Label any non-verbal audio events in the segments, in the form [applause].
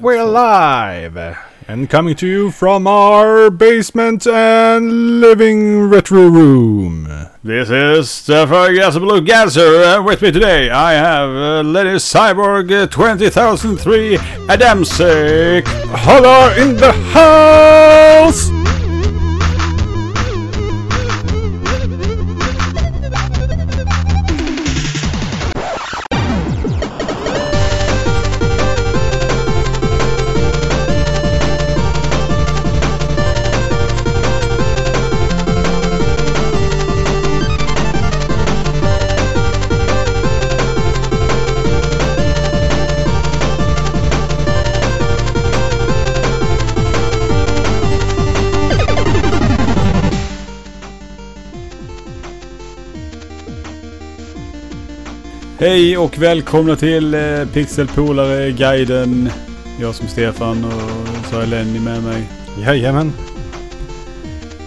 We're live and coming to you from our basement and living retro room. This is Stefan Gasablue Gasser, and with me today I have uh, Lady Cyborg uh, 20003 Adamsic. Holla in the house! Hej och välkomna till eh, Pixelpolare guiden. Jag som Stefan och så jag Lenny med mig. Jajamän.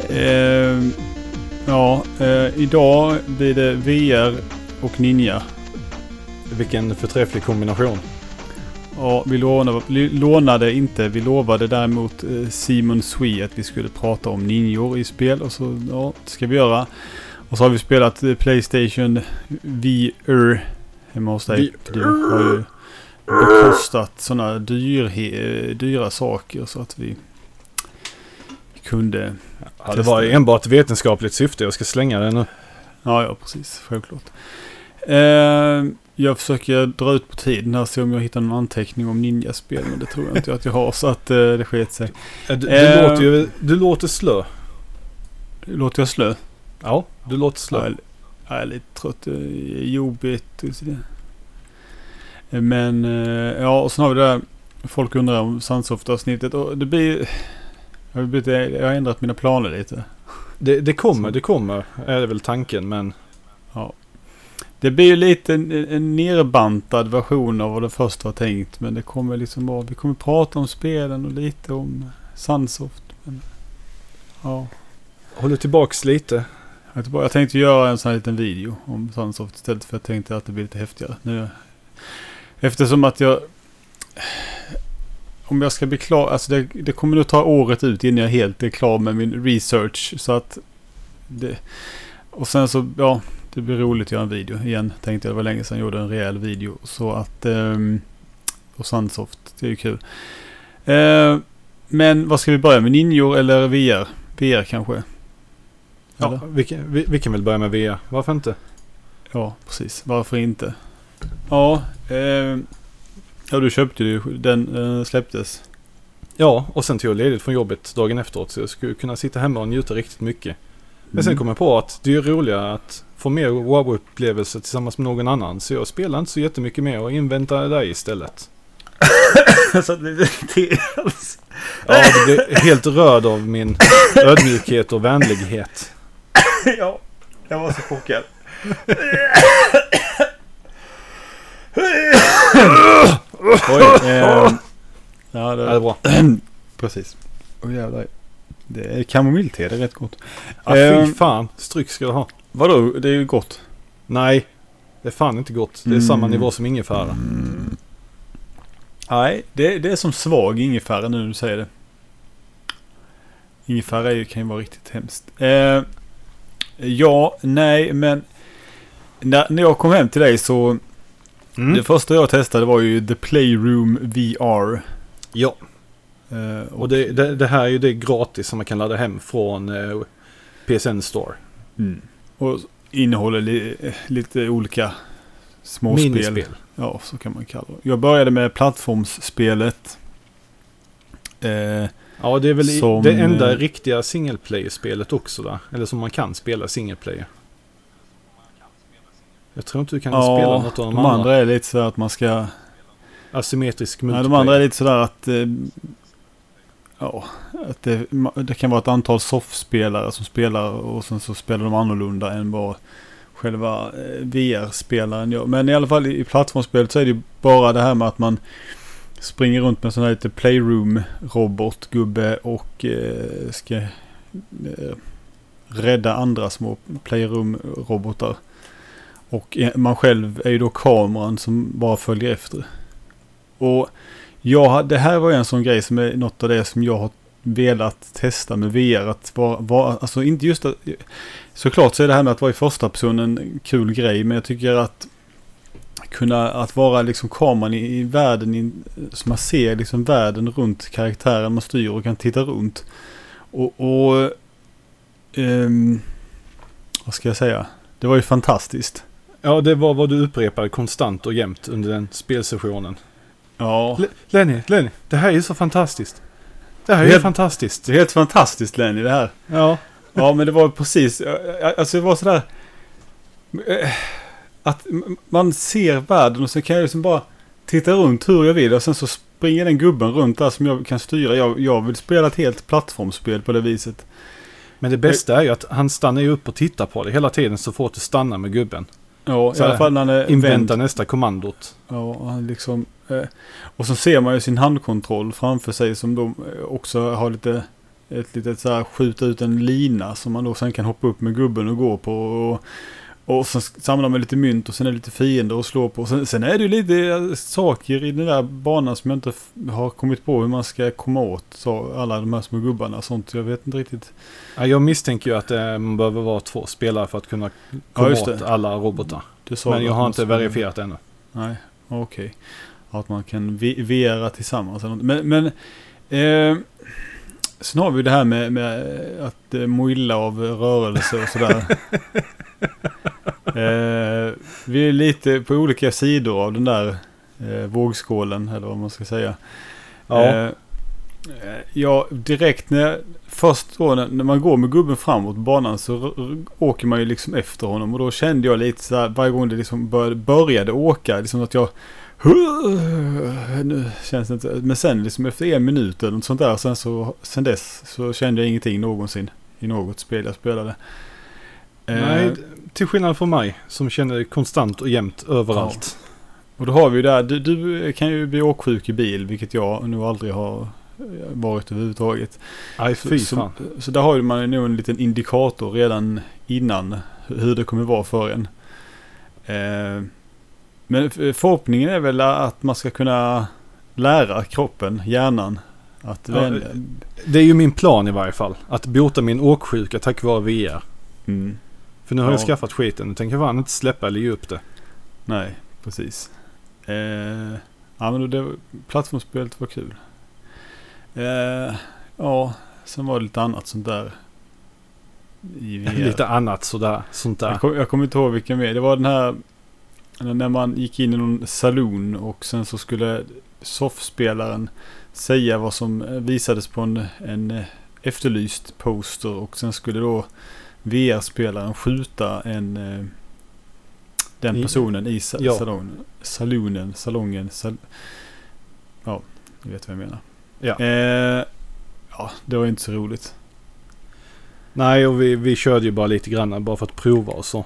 Eh, ja, eh, idag blir det VR och Ninja. Vilken förträfflig kombination. Ja, vi lånade, lånade inte. Vi lovade däremot eh, Simon Swe att vi skulle prata om ninjor i spel. Och så, ja, det ska vi göra. Och så har vi spelat eh, Playstation VR hemma hos dig. Du har ju bekostat sådana dyr, dyra saker så att vi kunde. Ja, det var enbart vetenskapligt syfte. Jag ska slänga den nu. Ja, ja precis. Självklart. Eh, jag försöker dra ut på tiden här se om jag hittar någon anteckning om ninjaspel. Men det tror jag inte att jag har så att eh, det sket sig. Du, du, Eh. låter ju, du låter slö. Låter jag slö? Ja, du låter slö. är, jag är lite trött. Det är jobbigt. Men eh, ja, och sen har vi det där. Folk undrar om Sunsoft-avsnittet. Och det blir... Jag har, blivit, jag har ändrat mina planer lite. Det, det kommer, det kommer. Är det väl tanken, men... Det blir ju lite en, en nerbantad version av vad det först var tänkt. Men det kommer liksom vara... Vi kommer prata om spelen och lite om Sunsoft. Men, ja. Håller tillbaks lite. Jag, tänkte göra en sån här liten video om Sunsoft istället för jag tänkte att det blir lite häftigare. Nu, eftersom att jag... Om jag ska bli klar, alltså det, det kommer nog ta året ut innan jag helt är klar med min research. Så att... Det, och sen så, ja, det blir roligt att göra en video igen. Tänkte jag, det var länge sedan jag gjorde en rejäl video. Så att... Eh, och Sunsoft, det är ju kul. Eh, men vad ska vi börja med? Ninjor eller VR? VR kanske? Ja, vilken, vi, vi kan väl börja med VR. Varför inte? Ja, precis. Varför inte? Ja, eh, ja du köpte ju den eh, släpptes. Ja, och sen tog jag ledigt från jobbet dagen efteråt. Så jag skulle kunna sitta hemma och njuta riktigt mycket. Men sen Mm. kom jag på att det är roligare att få mer wow-upplevelser tillsammans med någon annan. Så jag spelar inte så jättemycket mer och inväntar dig istället. [coughs] så det, det, Ja, du blir helt rörd av min ödmjukhet och vänlighet. [laughs] ja, jag var så chockad. Oj, [laughs] eh, ja Ja, det är det, bra. [clears throat] precis. Åh jävlar. Det är kamomillte, det är rätt gott. Ja, Eh, fy fan. Stryk ska du ha. Vadå, det är ju gott. Nej, det är fan inte gott. Det är Mm. samma nivå som ingefära. Nej, det, det är som svag ingefära nu när du säger det. Ingefära kan ju vara riktigt hemskt. Eh, ja, nej, men när, när jag kom hem till dig så Mm. det första jag testade var ju The Playroom VR. Ja, Eh, och det, det, det här är ju det gratis som man kan ladda hem från eh, PSN Store. mm. och innehåller li, lite olika småspel. Minispel. Ja, så kan man kalla det. Jag började med plattformsspelet. Eh, Ja, det är väl Som, det enda eh, riktiga single player-spelet också där. Eller som man kan spela single player. Jag tror inte du kan spela ja, något av de, de, andra är lite så att man ska... Asymmetrisk Nej, multiplayer. de andra är lite sådär att... Eh, ja, att det, det kan vara ett antal soffspelare som spelar och sen så spelar de annorlunda än vad själva eh, VR-spelaren gör. Men i alla fall i, i plattformsspelet så är det ju bara det här med att man springer runt med sån här lite playroom-robotgubbe och eh, ska eh, rädda andra små playroom-robotar. Och eh, man själv är ju då kameran som bara följer efter. Och Ja, det här var ju en sån grej som är något av det som jag har velat testa med VR. Att vara, vara alltså inte just att, såklart så är det här med att vara i första person en kul grej, men jag tycker att kunna, att vara liksom kameran i, i världen, i, så man ser liksom världen runt karaktären man styr och kan titta runt. Och, och ehm, vad ska jag säga? Det var ju fantastiskt. Ja, det var vad du upprepade konstant och jämt under den spelsessionen. Ja. L- Lenny, Lenny, det här är så fantastiskt. Det här är Helt- fantastiskt. Det är helt fantastiskt Lenny det här. Ja. Ja men det var precis, alltså det var sådär. Att man ser världen och så kan jag liksom bara titta runt hur jag vill och sen så springer den gubben runt där som jag kan styra. Jag, jag vill spela ett helt plattformsspel på det viset. Men det bästa är ju att han stannar ju upp och tittar på dig hela tiden så fort du stannar med gubben. Ja, Så i alla fall när han är Invänta vänd. nästa kommandot. Ja, han liksom, eh, och så ser man ju sin handkontroll framför sig som då eh, också har lite ett litet så här skjuta ut en lina som man då sen kan hoppa upp med gubben och gå på. Och, och sen samlar man lite mynt och sen är det lite fiender att slå på. Sen, sen är det ju lite eh, saker i den där banan som jag inte har kommit på hur man ska komma åt. Så alla de här små gubbarna och sånt. Jag vet inte riktigt. Ja, jag misstänker ju att eh, man behöver vara två spelare för att kunna komma just åt alla robotar. Men jag har inte verifierat ännu. Nej, okej. Att man kan V- VRa tillsammans. eller något. Men, men eh, sen har vi det här med, med att eh, må illa av rörelse och sådär. [laughs] eh, vi är lite på olika sidor av den där eh, vågskålen, eller vad man ska säga. Ja. Eh, eh, ja, direkt när jag, först då när, när man går med gubben framåt banan så åker man ju liksom efter honom och då kände jag lite så här varje gång det liksom började, började åka, liksom att jag nu känns det inte, men sen liksom efter en minut eller något sånt där, sen så, sen dess så kände jag ingenting någonsin i något spel jag spelade. Eh, Nej, till skillnad från mig som känner konstant och jämt överallt. Och då har vi ju där, du, du kan ju bli åksjuk i bil, vilket jag nog aldrig har eh, varit överhuvudtaget. Nej, fy så, fan. så, så där har man nog en liten indikator redan innan hur det kommer vara för en. Eh, men förhoppningen är väl att man ska kunna lära kroppen, hjärnan, att Ja. Det är ju min plan i varje fall. Att bota min åksjuka tack vare VR. Mm, För nu har jag Ja. skaffat skiten. Nu tänker jag fan inte släppa eller ge upp det. nej, precis. Eh, ja, men det, plattformsspelet var kul. Eh, ja, sen var det lite annat sånt där. [laughs] Lite annat sådär. Sånt där. Jag, kom, jag kommer inte ihåg vilken mer. Det var den här när man gick in i någon saloon och sen så skulle soffspelaren säga vad som eh, visades på en, en eh, efterlyst poster och sen skulle då VR-spelaren skjuta en eh, den personen i sa- Ja. salon, salonen, salongen. Sal ja, du vet vad jag menar. Ja. Eh, ja, det var inte så roligt. Nej, och vi, vi körde ju bara lite grann bara för att prova och så.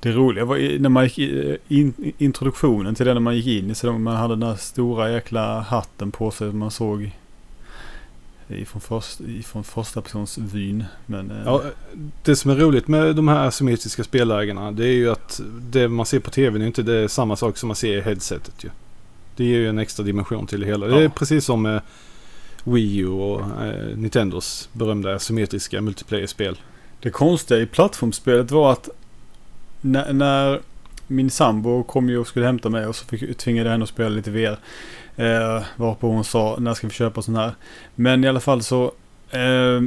Det roliga var när man gick i, in, introduktionen till det när man gick in i salongen. Man hade den där stora jäkla hatten på sig som man såg ifrån, först, ifrån första persons vyn. Men eh, Ja, det som är roligt med de här asymmetriska spellägena det är ju att det man ser på tvn är inte det samma sak som man ser i headsetet ju. Det ger ju en extra dimension till det hela. Det är Ja. precis som Wii U och eh, Nintendos berömda asymmetriska multiplayer-spel. det konstiga i plattformsspelet var att när, när min sambo kom ju och skulle hämta mig och så fick, tvingade jag henne att spela lite VR. Eh, varpå hon sa, när ska vi köpa sån här? Men i alla fall så... Eh,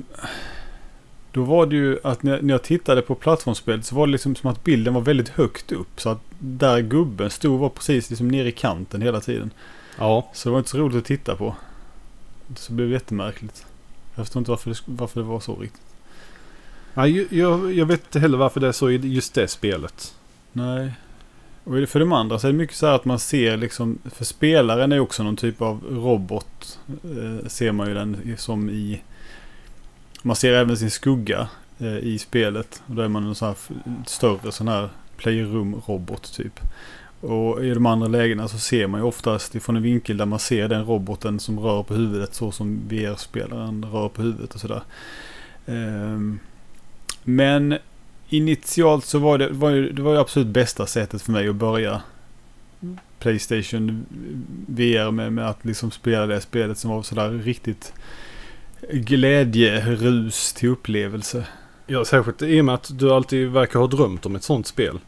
då var det ju att när, när jag tittade på plattformsspelet så var det liksom som att bilden var väldigt högt upp. Så att där gubben stod var precis liksom nere i kanten hela tiden. Ja, Så det var inte så roligt att titta på. Så det blev jättemärkligt. Jag förstår inte varför det, varför det var så riktigt. Nej, jag, jag vet inte heller varför det är så i just det spelet. Nej. Och för de andra så är det mycket så här att man ser liksom, för spelaren är också någon typ av robot. Eh, ser man ju den som i, man ser även sin skugga eh, i spelet. Och då är man en sån här större sån här playroom-robot typ. Och i de andra lägena så ser man ju oftast ifrån en vinkel där man ser den roboten som rör på huvudet så som VR-spelaren rör på huvudet och sådär. Eh, men initialt så var det, var ju, det var ju absolut bästa sättet för mig att börja Playstation VR med, med att liksom spela det spelet som var sådär riktigt glädjerus till upplevelse. Ja, särskilt i och med att du alltid verkar ha drömt om ett sånt spel.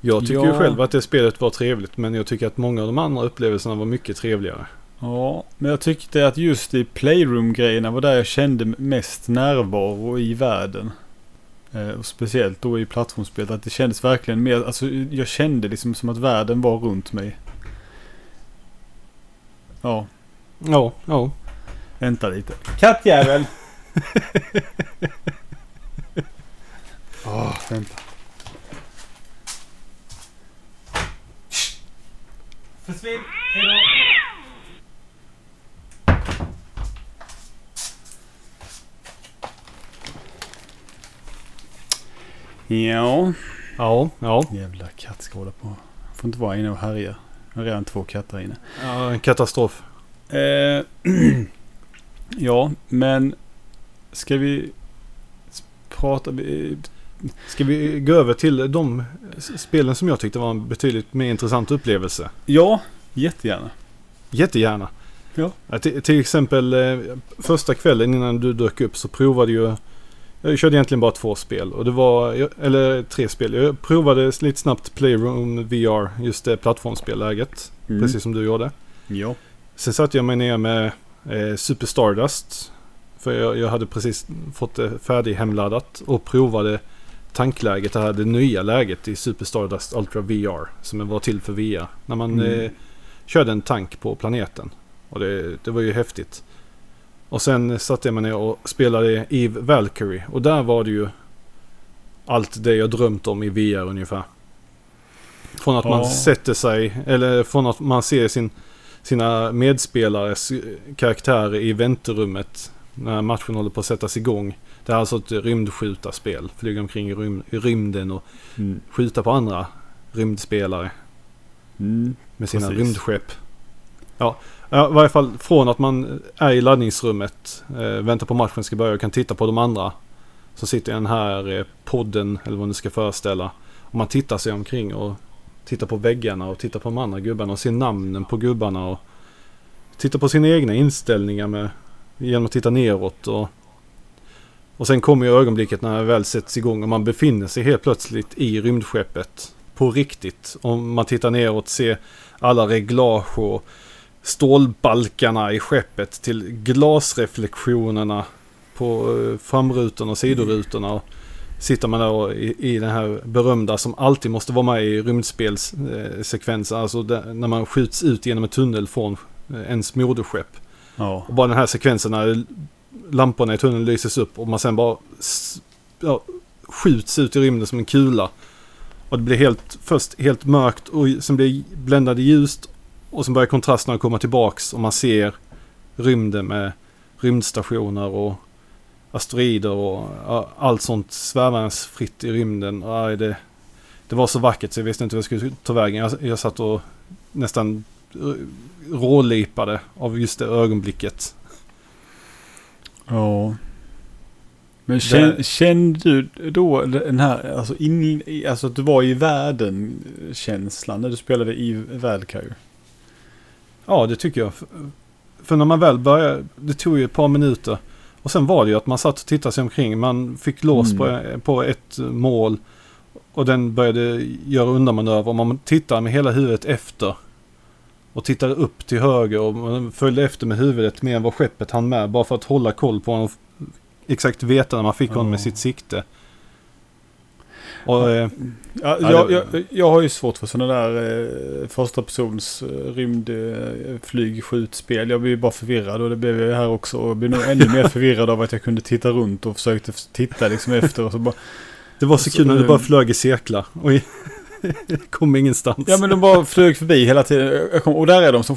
Jag tycker ju Ja. själv att det spelet var trevligt men jag tycker att många av de andra upplevelserna var mycket trevligare. Ja, men jag tyckte att just i Playroom-grejerna var där jag kände mest närvaro i världen. Eh, och speciellt då i plattformsspelet att det kändes verkligen mer, alltså jag kände liksom som att världen var runt mig. Ja, Ja, ja. vänta lite. Kattjävel! Åh, [laughs] vänta. Försvinn! Hejdå! Ja. Ja, ja. Jävla katt ska hålla på. Får inte vara inne och härja. Jag har redan två katter inne. ja en katastrof. Eh, [clears throat] ja, men ska vi prata... Ska vi gå över till de spelen som jag tyckte var en betydligt mer intressant upplevelse? Ja, jättegärna. Jättegärna. Ja. till, till exempel eh, första kvällen innan du dök upp så provade ju jag körde egentligen bara två spel. Och det var, eller tre spel. Jag provade lite snabbt Playroom VR, just det plattformsspelläget. Mm. Precis som du gjorde. Ja. Sen satte jag mig ner med eh, Super Stardust. För jag, jag hade precis fått det färdig hemladdat och provade tankläget, det här det nya läget i Super Stardust Ultra VR. Som var till för VR. När man Mm. eh, körde en tank på planeten. Och det, det var ju häftigt. Och sen satte jag mig ner och spelade Eve Valkyrie. Och där var det ju allt det jag drömt om i VR ungefär. Från att man Ja. sätter sig, eller från att man ser sin, sina medspelares karaktärer i väntrummet när matchen håller på att sättas igång. Det är alltså ett rymdskjutarspel. Flyga omkring i, rym, i rymden och Mm. skjuta på andra rymdspelare Mm. med sina Precis. rymdskepp. Ja, ja, i varje fall från att man är i laddningsrummet, eh, väntar på matchen ska börja och kan titta på de andra. Så sitter den här eh, podden, eller vad det ska föreställa. Och man tittar sig omkring och tittar på väggarna och tittar på de andra gubbarna och ser namnen på gubbarna. Och tittar på sina egna inställningar med, genom att titta neråt. Och, och sen kommer ju ögonblicket när det väl sätts igång och man befinner sig helt plötsligt i rymdskeppet. På riktigt. Om man tittar neråt ser alla reglage och stålbalkarna i skeppet till glasreflektionerna på eh, framrutorna och sidorutorna. Och sitter man och i, i den här berömda som alltid måste vara med i rymdspelssekvensen. Alltså där, när man skjuts ut genom en tunnel från eh, ens moderskepp. Ja. Och bara den här sekvensen när lamporna i tunneln lyses upp och man sen bara ja, skjuts ut i rymden som en kula. Och det blir helt, först helt mörkt och sen blir det bländade ljust. Och sen börjar kontrasterna komma tillbaks och man ser rymden med rymdstationer och asteroider och allt sånt svävandes fritt i rymden. Ja, det, det var så vackert så jag visste inte hur jag skulle ta vägen. Jag, jag satt och nästan rålipade av just det ögonblicket. Ja. Men känn, kände du då den här, alltså, in, alltså att du var i världen-känslan när du spelade i Valkyrie? Ja, det tycker jag. För när man väl började, det tog ju ett par minuter. Och sen var det ju att man satt och tittade sig omkring. Man fick lås Mm. på, på ett mål. Och den började göra undanmanöver. Och man tittar med hela huvudet efter. Och tittar upp till höger och man följde efter med huvudet mer än vad skeppet hann med. Bara för att hålla koll på honom. Exakt veta när man fick honom med Ja. sitt sikte. Och eh, Ja, Ja, jag, jag, jag har ju svårt för sådana där eh, första persons eh, rymdflygskjutspel. Jag blir ju bara förvirrad och det blev jag här också. Och jag blev nog ännu mer förvirrad av att jag kunde titta runt och försökte titta liksom efter. Och så bara, det var så Så, kul när det eh, bara flög i cirklar. Oj. [laughs] kom ingenstans. ja men de bara flög förbi hela tiden. Kom, och där är de. Så,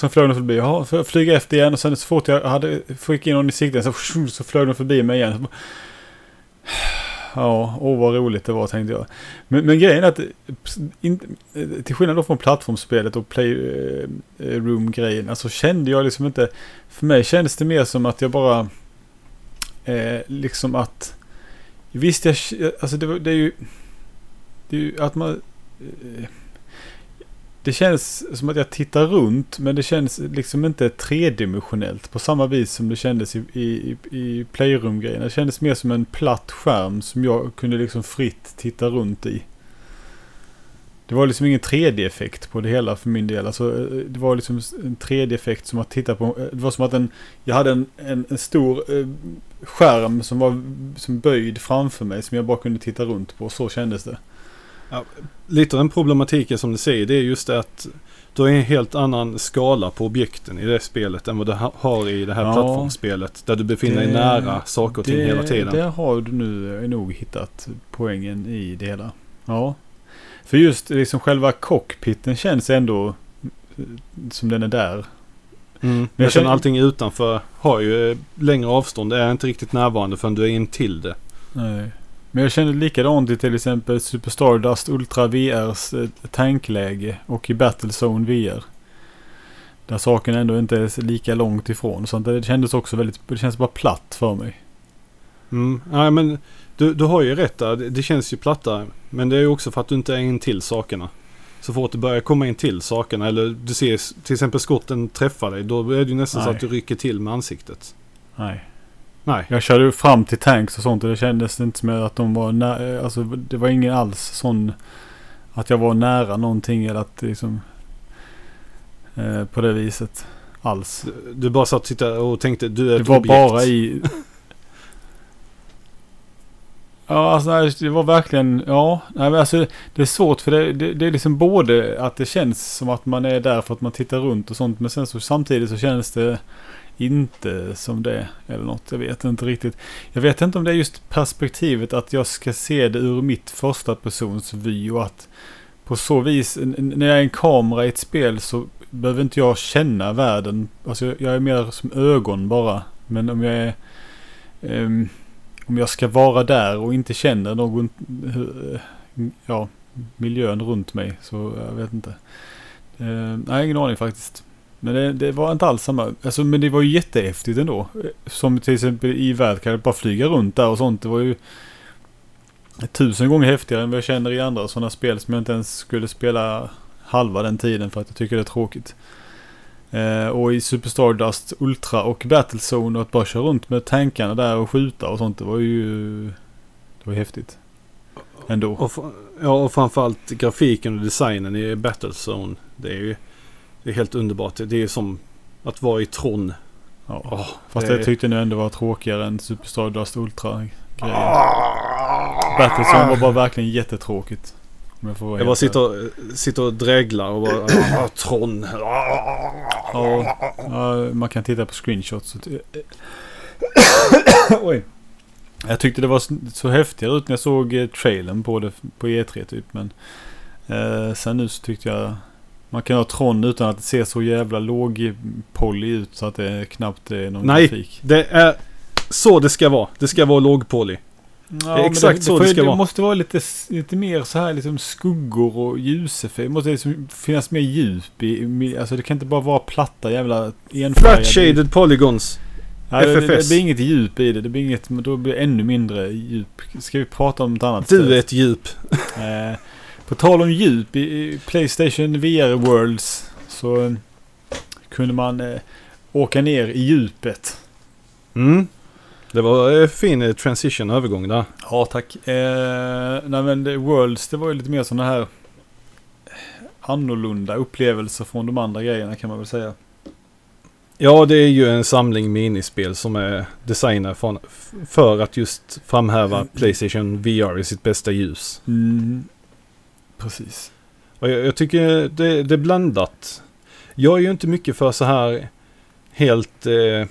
så flög de förbi. Så jag flyger efter igen. Och sen så fort jag hade fick in någon i sikten så, så flög de förbi mig igen. Ja, åh vad roligt det var tänkte jag. Men, men grejen är att in, till skillnad då från plattformsspelet och playroom-grejen. Eh, alltså kände jag liksom inte. För mig kändes det mer som att jag bara. Eh, liksom att. Visst jag, alltså det, det är ju. Det är ju att man. Eh, det känns som att jag tittar runt men det känns liksom inte tredimensionellt på samma vis som det kändes i, i, i Playroom-grejen. Det kändes mer som en platt skärm som jag kunde liksom fritt titta runt i. Det var liksom ingen 3D-effekt på det hela för min del. Alltså, eh, det var liksom en 3D-effekt som att titta på. Eh, det var som att en, jag hade en, en, en stor eh, skärm som var som böjd framför mig som jag bara kunde titta runt på. Så kändes det. Ja, lite av den problematiken som du säger det är just det att du har en helt annan skala på objekten i det spelet än vad du har i det här ja, plattformsspelet. Där du befinner dig nära saker och ting hela tiden. Där har du nu nog hittat poängen i det hela. Ja. För just liksom själva cockpiten känns ändå eh, som den är där. Mm. Men jag känner allting utanför har ju längre avstånd. Det är inte riktigt närvarande förrän du är in till det. Nej. Men jag känner likadant i till exempel Super Stardust Ultra VRs eh, tankläge och i Battlezone VR. Där saken ändå inte är lika långt ifrån. Så det kändes också väldigt, det känns bara platt för mig. Mm, nej men du, du har ju rätt där. Det, det känns ju platta. Men det är ju också för att du inte är in till sakerna. Så fort du börjar komma in till sakerna eller du ser till exempel skotten träffa dig. Då är det ju nästan nej. så att du rycker till med ansiktet. Nej. Nej. Jag körde fram till tanks och sånt och det kändes inte som att de var nära. Alltså det var ingen alls sån. Att jag var nära någonting eller att liksom. Eh, på det viset. Alls. Du, bara satt och tittade och tänkte du är Det var objekt. bara i. [laughs] Ja, alltså det var verkligen, ja, nej, alltså det är svårt för det, det, det, är liksom både att det känns som att man är där för att man tittar runt och sånt, men sen så samtidigt så känns det inte som det eller något. Jag vet inte riktigt. Jag vet inte om det är just perspektivet att jag ska se det ur mitt första persons vy och att på så vis när jag är en kamera i ett spel så behöver inte jag känna världen. Alltså jag är mer som ögon bara. Men om jag är um, om jag ska vara där och inte känner någon eh, ja, miljön runt mig så jag vet inte. Uh, nej, ingen aning faktiskt. Men det, det, var inte alls samma. Alltså, men det var ju jättehäftigt ändå. Som till exempel i Världkall, bara flyga runt där och sånt. Det var ju tusen gånger häftigare än vad jag känner i andra sådana spel som jag inte ens skulle spela halva den tiden för att jag tycker det är tråkigt. Eh, och i Super Stardust Ultra och Battlezone och att bara köra runt med tankarna där och skjuta och sånt. Det var ju det var häftigt. Ändå. Och, ja, och framförallt grafiken och designen i Battlezone. Det är ju det är helt underbart. Det är som att vara i Tron. Ja, oh, fast det... jag tyckte nu ändå var tråkigare än Super Stardust Ultra grejen. Oh. Battlezone var bara verkligen jättetråkigt. jag, jag bara sitter och, sitter och dreglar och bara ah, Tron. Ja, ja, man kan titta på screenshots. [coughs] Oj. Jag tyckte det var så häftigare ut när jag såg eh, trailern på det på E3 typ. Men eh, sen nu så tyckte jag man kan ha Tron utan att det ser så jävla låg poly ut så att det knappt är någon Nej, grafik. Nej, det är så det ska vara. Det ska vara låg poly. Ja, det är exakt det, så det, det ska det vara. Det måste vara lite, lite mer så här liksom skuggor och ljuseffekter. Det måste liksom finnas mer djup i, alltså det kan inte bara vara platta jävla enfärgade. Flat shaded polygons. Ja, FFS. Det, det, blir inget djup i det. Det blir inget, då blir det ännu mindre djup. Ska vi prata om ett annat Du är ett djup. Eh, på tal om djup i Playstation VR Worlds så eh, kunde man eh, åka ner i djupet. Mm. Det var en fin transition övergång där. Ja tack. Eh, nej men Worlds det var ju lite mer sådana här annorlunda upplevelser från de andra grejerna kan man väl säga. Ja, det är ju en samling minispel som är designade för, för att just framhäva mm. Playstation VR i sitt bästa ljus. Mm. Precis. Och jag, jag tycker det, det, är blandat. Jag är ju inte mycket för så här helt, eh,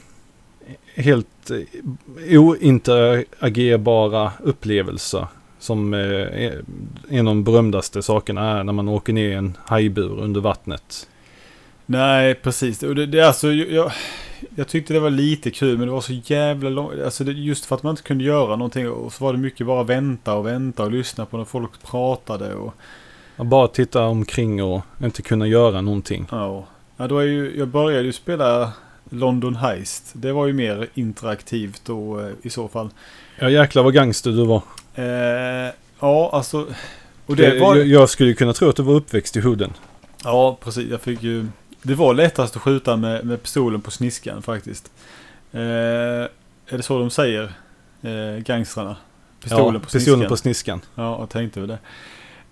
helt eh, ointeragerbara upplevelser. Som eh, en av de berömdaste sakerna är när man åker ner i en hajbur under vattnet. Nej, precis. Och det, det alltså, jag, jag tyckte det var lite kul men det var så jävla långt. Alltså det, just för att man inte kunde göra någonting och så var det mycket bara vänta och vänta och lyssna på när folk pratade. Och... Bara titta omkring och inte kunna göra någonting. Ja, ja då är ju, jag började ju spela London Heist. Det var ju mer interaktivt då eh, i så fall. Ja jäklar vad gangster du var. Eh, ja alltså. Och det var... jag, jag skulle kunna tro att du var uppväxt i hooden. Ja, precis. Jag fick ju... Det var lättast att skjuta med, med pistolen på sniskan faktiskt. Eh, är det så de säger? Eh, gangstrarna? Pistolen ja, på pistolen sniskan? på sniskan. Ja, jag tänkte väl det.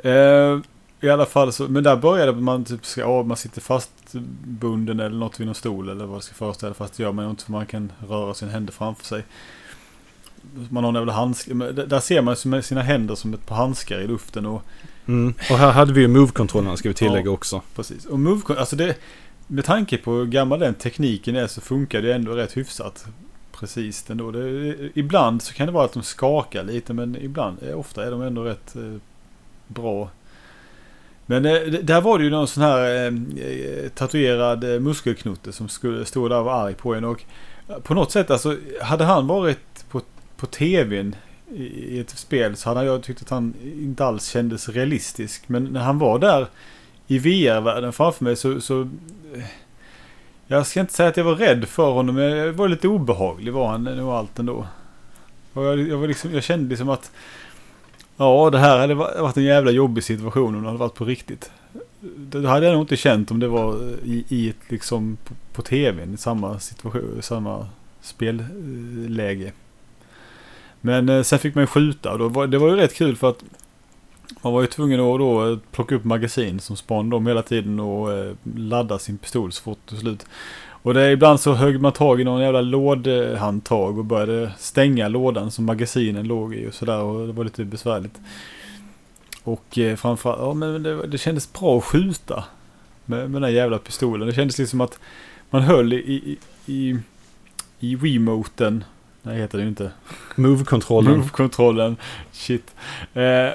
Eh, I alla fall så, men där började man typ ska, ja, man sitter fastbunden eller något vid någon stol eller vad det ska föreställa. Fast det gör man ju inte för man kan röra sina händer framför sig. Man har handske, men där- ser man sina händer som ett par handskar i luften och Mm. Och här hade vi ju move-kontrollerna ska vi tillägga också. Precis. Och move, alltså det, med tanke på hur gammal den tekniken är så funkar det ändå rätt hyfsat. Precis ändå. Det, ibland så kan det vara att de skakar lite men ibland, ofta är de ändå rätt eh, bra. Men eh, där var det ju någon sån här eh, tatuerad eh, muskelknutte som skulle stå där och var arg på en. Och på något sätt alltså, hade han varit på, på tvn i, ett spel så hade jag tyckt att han inte alls kändes realistisk. Men när han var där i VR-världen framför mig så, så... Eh, jag ska inte säga att jag var rädd för honom, men jag var lite obehaglig var han nog allt ändå. Och jag, jag, var liksom, jag kände liksom att... Ja, det här hade varit en jävla jobbig situation om det hade varit på riktigt. Det hade jag nog inte känt om det var i, i ett liksom på, på tvn, i samma situation, samma spelläge. Men eh, sen fick man ju skjuta och då var, det var ju rätt kul för att man var ju tvungen att då eh, plocka upp magasin som spann dem hela tiden och eh, ladda sin pistol så fort det tog slut. Och det är ibland så högg man tag i någon jävla lådhandtag och började stänga lådan som magasinen låg i och sådär och det var lite besvärligt. Och eh, framförallt, ja men det, det kändes bra att skjuta med, med den där jävla pistolen. Det kändes liksom att man höll i, i, i, i remoten, nej heter det ju inte, Move-kontrollen. Move-kontrollen. Shit. Eh,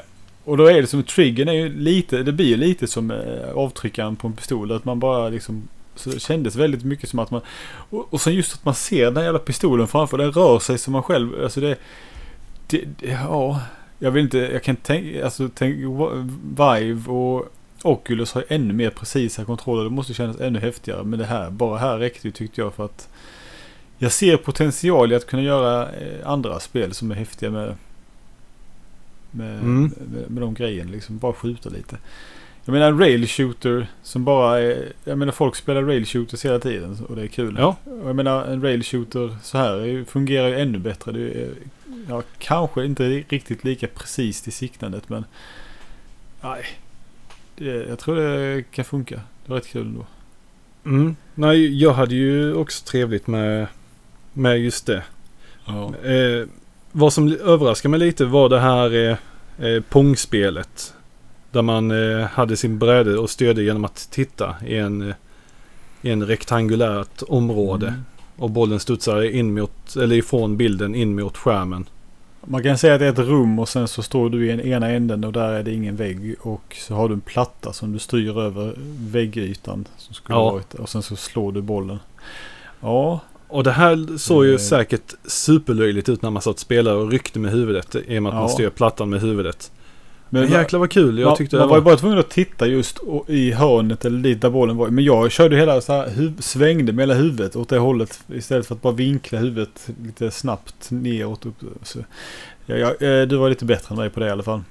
och då är det som triggern är ju lite, det blir ju lite som eh, avtryckaren på en pistol. Att man bara liksom, så det kändes väldigt mycket som att man, och, och sen just att man ser den här jävla pistolen framför, den rör sig som man själv, alltså det, det, det ja, jag vill inte, jag kan tänka, alltså tänk, Vive och Oculus har ännu mer precisa kontroller, det måste kännas ännu häftigare. Men det här, bara här räckte ju tyckte jag för att jag ser potential i att kunna göra eh, andra spel som är häftiga med, med, Mm. med, med de grejerna. Liksom bara skjuta lite. Jag menar en rail shooter som bara är... Jag menar folk spelar rail shooters hela tiden och det är kul. Ja. Och Jag menar en rail shooter så här fungerar ju ännu bättre. Det är, ja, kanske inte riktigt lika precis i siktandet men... Nej. Det, jag tror det kan funka. Det var rätt kul ändå. Mm. Nej, jag hade ju också trevligt med, med just det. Ja. Eh, vad som överraskade mig lite var det här eh, eh, Pong-spelet. Där man eh, hade sin bräde och styrde genom att titta i en, eh, i en rektangulärt område. Mm. Och bollen studsar in mot, eller ifrån bilden in mot skärmen. Man kan säga att det är ett rum och sen så står du i en ena änden och där är det ingen vägg. Och så har du en platta som du styr över väggytan. Som skulle Ja. varit, och sen så slår du bollen. Ja, Och det här såg ju Eh. säkert superlöjligt ut när man satt och spelade och ryckte med huvudet. I och med att man Ja. styr plattan med huvudet. men Men jäklar vad kul. Jag man, tyckte man det var ju bara tvungen att titta just i hörnet eller dit där bollen var. Men jag körde hela så här, huv- svängde med hela huvudet åt det hållet. Istället för att bara vinkla huvudet lite snabbt neråt. Upp. Så, ja, ja, eh, du var lite bättre än mig på det i alla fall.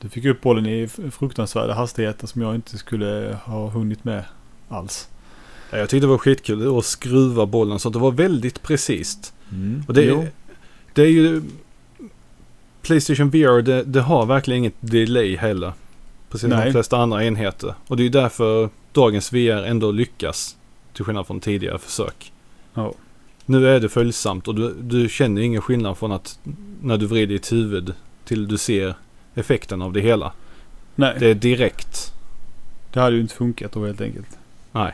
Du fick upp bollen i fruktansvärda hastigheter som jag inte skulle ha hunnit med alls. Ja, Jag tyckte det var skitkul att skruva bollen så att det var väldigt precis. Och det, Jo. det är ju... Playstation VR, det, det har verkligen inget delay heller. Precis som Nej. de flesta andra enheter. Och det är ju därför dagens VR ändå lyckas. Till skillnad från tidigare försök. Ja. Nu är det följsamt och du, du känner ingen skillnad från att när du vrider ditt huvud till du ser effekten av det hela. Nej, Det är direkt. det hade ju inte funkat då helt enkelt. Nej.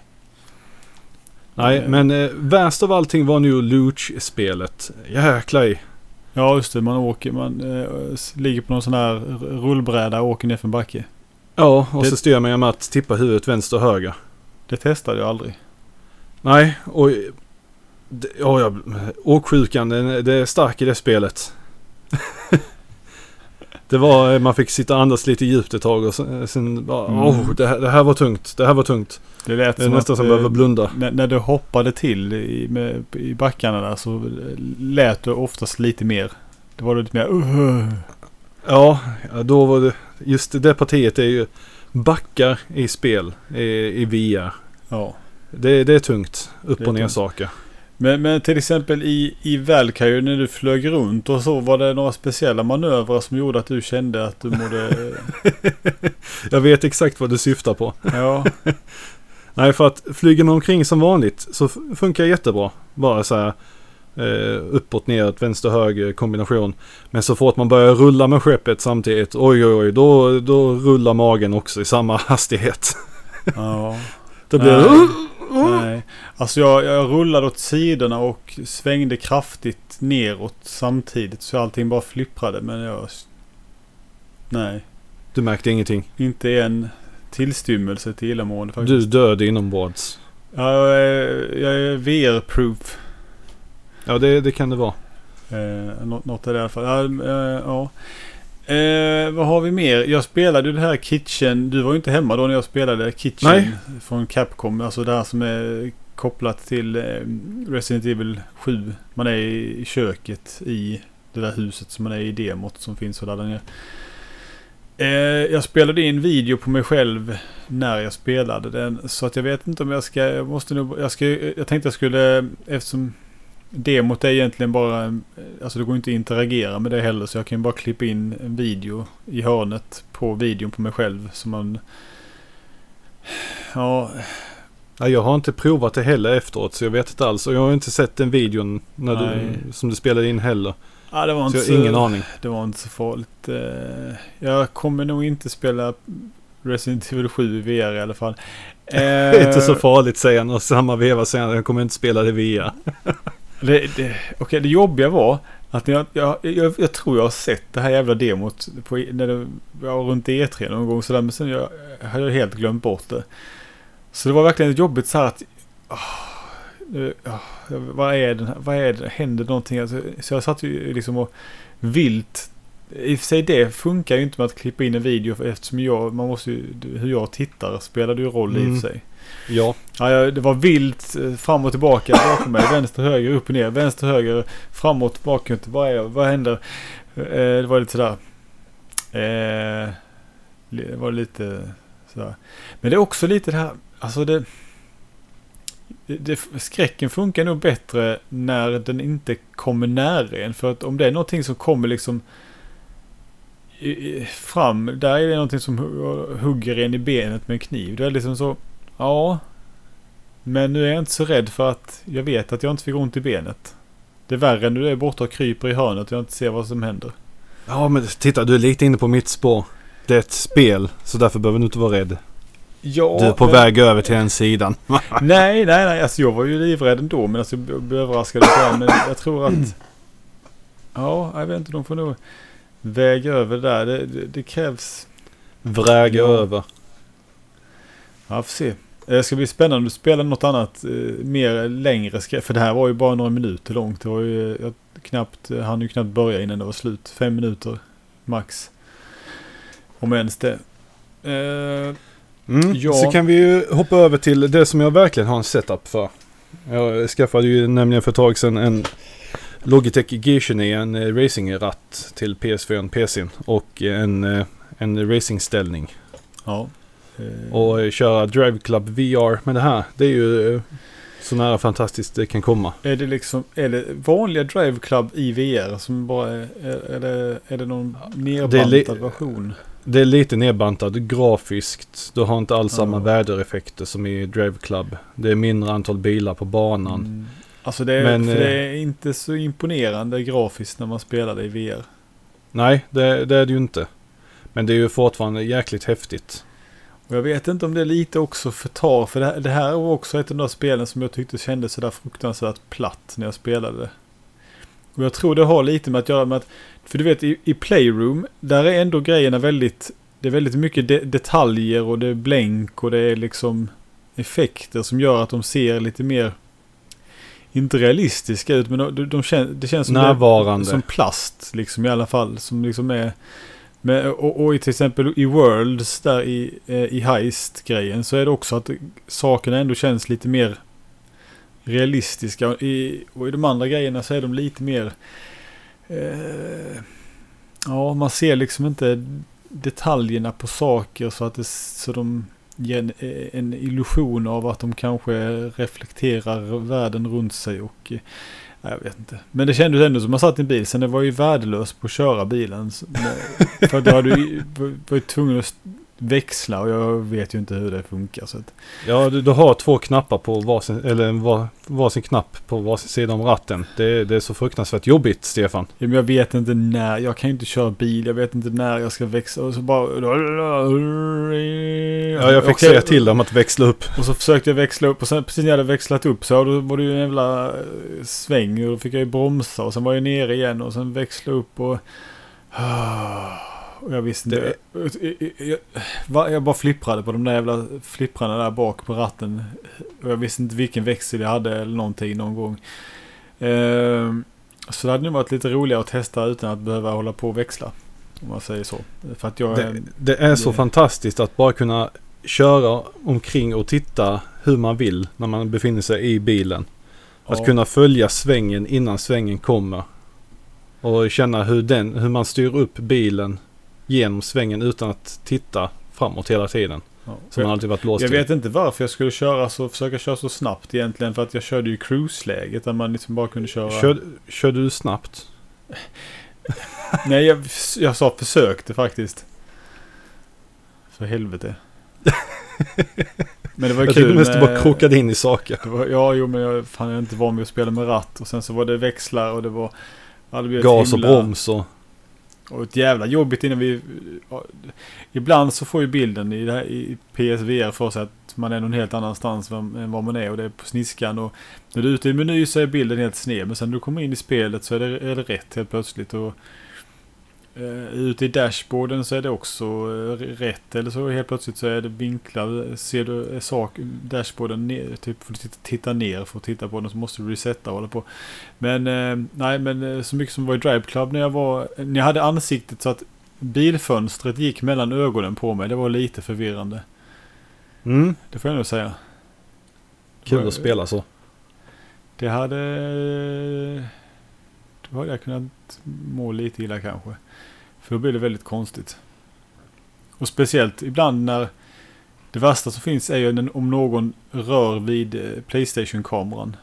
Nej, Eh. men eh, värst av allting var nu Luch-spelet. Jäklar i. Ja, just det. Man åker, man eh, ligger på någon sån här rullbräda och åker ner för en backe. Ja, och Det- så styr man med att tippa huvudet vänster och höger. Det testade jag aldrig. Nej, och... det- Ja, jag, åksjukan, det är stark i det spelet. [laughs] det var, eh, man fick sitta och andas lite djupt ett tag och sen, sen bara, Mm. oh, det, här- det här var tungt, det här var tungt. Det lät Det är som nästan att, som eh, behöver blunda. när, när du hoppade till i, med, i backarna där så lät du oftast lite mer. Det var lite mer uh, Ja, då var det, just det partiet är ju backar i spel i, i VR. Ja. Det, det är tungt. Upp och ner tungt. saker. Men, men till exempel i, i Valkyrie när du flög runt och så. Var det några speciella manövrar som gjorde att du kände att du mådde... [laughs] Jag vet exakt vad du syftar på. ja. [laughs] Nej, för att flyger man omkring som vanligt så funkar jättebra. Bara så här eh, uppåt, neråt, vänster, höger kombination. Men så fort man börjar rulla med skeppet samtidigt, oj, oj, oj, då, då rullar magen också i samma [laughs] hastighet. ja. Då blir det... Nej. Alltså jag, jag rullade åt sidorna och svängde kraftigt neråt samtidigt. Så allting bara flipprade. Men jag... Nej. Du märkte ingenting. Inte en tillstymmelse till illamående Du faktiskt. död inombords. Ja, jag är, jag är VR-proof. Ja, det, det kan det vara. Eh, nå- något är det i alla fall. Ja, eh, ja. Eh, vad har vi mer? Jag spelade ju det här Kitchen. Du var ju inte hemma då när jag spelade Kitchen Nej. från Capcom. Alltså det här som är kopplat till eh, Resident Evil 7. Man är i köket i det där huset som man är i demot som finns att ladda ner. Eh, jag spelade in video på mig själv när jag spelade den. Så att jag vet inte om jag ska, jag måste nog, jag, ska, jag tänkte jag skulle, eftersom demot är egentligen bara, alltså det går inte att interagera med det heller. Så jag kan bara klippa in en video i hörnet på videon på mig själv. Så man, ja, Ja, jag har inte provat det heller efteråt så jag vet inte alls. Och jag har inte sett den videon när Nej. du, som du spelade in heller. ja det var Så inte jag så, har ingen aning. det var inte så farligt. Eh, Jag kommer nog inte spela Resident Evil 7 i VR i alla fall. Det [laughs] är inte så Eh, farligt säger han och samma veva säger han jag kommer inte spela det via. [laughs] Det, det, okej, det jobbiga var att jag, jag, jag, jag tror jag har sett det här jävla demot på, när det var runt E3 någon gång sådär. Men sen jag, hade jag helt glömt bort det. Så det var verkligen jobbigt så här att... nu- åh, vad är det? Vad är det? Händer någonting? Alltså, så jag satt ju liksom och vilt... I och för sig det funkar ju inte med att klippa in en video för eftersom jag, man måste ju, hur jag tittar spelade ju roll i och Mm. för sig. Ja, Ja, det var vilt eh, fram och tillbaka bakom mig. Vänster, höger, upp och ner. Vänster, höger, framåt, bakåt. Vad, är, vad händer? Eh, det var lite sådär. Eh, det var lite sådär. Men det är också lite det här. Alltså det, det. Skräcken funkar nog bättre när den inte kommer nära en. För att om det är någonting som kommer liksom fram. Där är det någonting som hugger en i benet med en kniv. Det är liksom så. Ja. Men nu är jag inte så rädd för att jag vet att jag inte fick ont i benet. Det är värre när du är borta och kryper i hörnet och jag inte ser vad som händer. ja men titta du är lite inne på mitt spår. Det är ett spel så därför behöver du inte vara rädd. Ja, Du är på men- väg över till den sidan. [laughs] Nej, nej, nej. Alltså jag var ju livrädd ändå. Men alltså jag blev överraskad. Men jag tror att... Ja, jag vet inte. De får nog väga över där. Det, det, det krävs... Vräga Ja. över. Ja, får se. Det ska bli spännande att spela något annat eh, mer längre. För det här var ju bara några minuter långt. Det var ju jag knappt, hann ju knappt börja innan det var slut. Fem minuter max. Om ens det. Eh, Mm. Ja. Så kan vi ju hoppa över till det som jag verkligen har en setup för. Jag skaffade ju nämligen för ett tag sedan en Logitech G29, en eh, racingratt till PS4 och PCn och en, eh, en racingställning. ja. Eh, Och köra Drive Club VR med det här. Det är ju eh, så nära fantastiskt det kan komma. Är det liksom, är det vanliga Drive Club i VR som bara är, är, det, är det någon nerbantad li- version? Det är lite nedbantat grafiskt. Du har inte alls samma Ja. vädereffekter som i Drive Club. Det är mindre antal bilar på banan. Mm. Alltså det är, Men, för eh, det är inte så imponerande grafiskt när man spelar det i VR. Nej, det, det är det ju inte. Men det är ju fortfarande jäkligt häftigt. Och jag vet inte om det lite också förtar, för det här, det här var också ett av de där spelen som jag tyckte kändes sådär fruktansvärt platt när jag spelade det. Och jag tror det har lite med att göra med att, för du vet i, i Playroom, där är ändå grejerna väldigt, det är väldigt mycket de, detaljer och det är blänk och det är liksom effekter som gör att de ser lite mer, inte realistiska ut, men de, de, de kän, det känns som, det, som plast liksom i alla fall. Som liksom är men, och, och i till exempel i Worlds där i, eh, i Heist-grejen så är det också att sakerna ändå känns lite mer realistiska. I, och i de andra grejerna så är de lite mer... Eh, ja, man ser liksom inte detaljerna på saker så att det, så de ger en, en illusion av att de kanske reflekterar världen runt sig och eh, jag vet inte. Men det kändes ändå som man satt i en bil. Sen det var ju värdelöst på att köra bilen. [laughs] För då hade du var ju tvungen att växla och jag vet ju inte hur det funkar. Så att... Ja, du, du, har två knappar på varsin, eller var, varsin knapp på varsin sida om ratten. Det, det är så fruktansvärt jobbigt, Stefan. Ja, men jag vet inte när. Jag kan ju inte köra bil. Jag vet inte när jag ska växla. Och så bara... Ja, jag fick okay. säga till dem att växla upp. Och så försökte jag växla upp och sen precis när jag hade växlat upp så då var det ju en jävla eh, sväng och då fick jag ju bromsa och sen var jag nere igen och sen växla upp och... Och jag visste inte. Jag, jag, jag, bara flipprade på de där jävla flipprarna där bak på ratten. Och jag visste inte vilken växel jag hade eller någonting någon gång. Ehm, så det hade nog varit lite roligare att testa utan att behöva hålla på och växla. Om man säger så. För att jag, det, det är så det, fantastiskt att bara kunna köra omkring och titta hur man vill när man befinner sig i bilen. Att ja. kunna följa svängen innan svängen kommer. Och känna hur, den, hur man styr upp bilen genom svängen utan att titta framåt hela tiden. Ja, som man alltid varit låst Jag vet inte varför jag skulle köra så, försöka köra så snabbt egentligen. För att jag körde ju cruise-läget där man liksom bara kunde köra. Kör, körde du snabbt? [laughs] Nej, jag, jag sa försökte faktiskt. För helvete. Men det var jag kul. Du måste bara krokade in i saker. Var, ja, jo, men jag, fan, jag är inte van vid att spela med ratt. Och sen så var det växlar och det var... Gas och broms och... Och ett jävla jobbigt innan vi... Ibland så får ju bilden i, det här, i PSVR för sig att man är någon helt annanstans än vad man är och det är på sniskan. Och när du är ute i meny så är bilden helt sned. Men sen när du kommer in i spelet så är det, är det rätt helt plötsligt. Och Uh, ute i dashboarden så är det också uh, rätt. Eller så helt plötsligt så är det vinklad. Ser du uh, sak, dashboarden ner, typ får du titta, ner för att titta på den så måste du resetta och hålla på. Men nej, men så mycket som var i Drive Club när jag var, när jag hade ansiktet så att bilfönstret gick mellan ögonen på mig. Det var lite förvirrande. Mm. Det får jag nog säga. Kul var, att spela så. Det hade... Då hade jag kunnat må lite illa kanske. För då blir det väldigt konstigt. Och speciellt ibland när det värsta som finns är ju om någon rör vid eh, Playstation-kameran.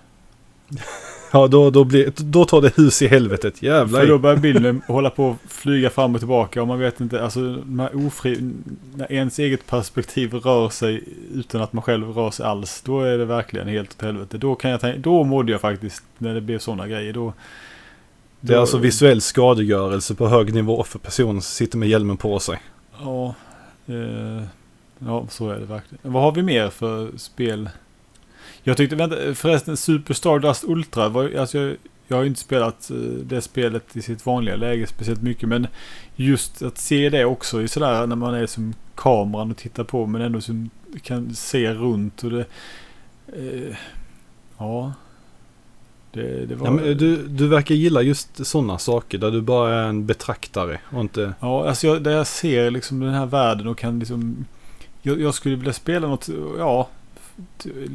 [laughs] Ja, då, då, blir, då tar det hus i helvetet. Jävlar. För då börjar bilden hålla på att flyga fram och tillbaka och man vet inte, alltså de ofri, när ens eget perspektiv rör sig utan att man själv rör sig alls, då är det verkligen helt åt helvete. Då kan jag tänka, då mådde jag faktiskt när det blev sådana grejer. Då, det är alltså visuell skadegörelse på hög nivå för personen som sitter med hjälmen på sig. Ja, eh, ja så är det verkligen. Vad har vi mer för spel? Jag tyckte, vänta, förresten Super Stardust Ultra, var, alltså jag, jag har ju inte spelat eh, det spelet i sitt vanliga läge speciellt mycket. Men just att se det också i sådär när man är som kameran och tittar på men ändå som kan se runt och det... Eh, ja, det, det var... ja, du, du verkar gilla just sådana saker där du bara är en betraktare och inte... Ja, alltså jag, där jag ser liksom den här världen och kan liksom... Jag, jag skulle vilja spela något, ja...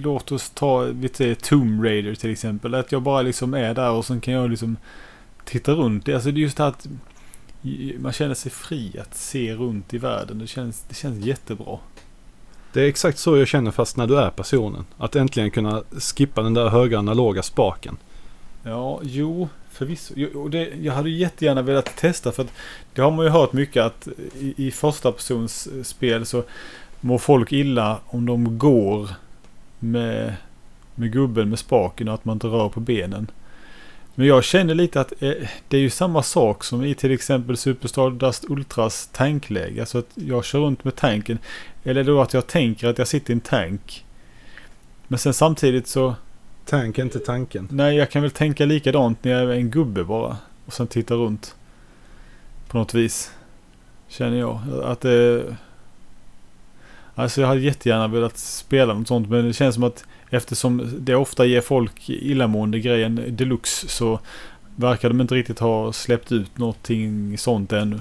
Låt oss ta, vet du, Tomb Raider till exempel. Att jag bara liksom är där och sen kan jag liksom titta runt. Alltså det är just det att man känner sig fri att se runt i världen. Det känns, det känns jättebra. Det är exakt så jag känner fast när du är personen. Att äntligen kunna skippa den där höga analoga spaken. Ja, jo, förvisso. Jo, det, jag hade jättegärna velat testa för att det har man ju hört mycket att i, i första persons eh, spel så mår folk illa om de går med, med gubben med spaken och att man inte rör på benen. Men jag känner lite att eh, det är ju samma sak som i till exempel Superstar Dust Ultras tankläge. Alltså att jag kör runt med tanken. Eller då att jag tänker att jag sitter i en tank. Men sen samtidigt så Tank är inte tanken. Nej, jag kan väl tänka likadant när jag är en gubbe bara. Och sen titta runt. På något vis. Känner jag. Att det... Alltså jag hade jättegärna velat spela något sånt. Men det känns som att eftersom det ofta ger folk illamående grejen deluxe. Så verkar de inte riktigt ha släppt ut någonting sånt ännu.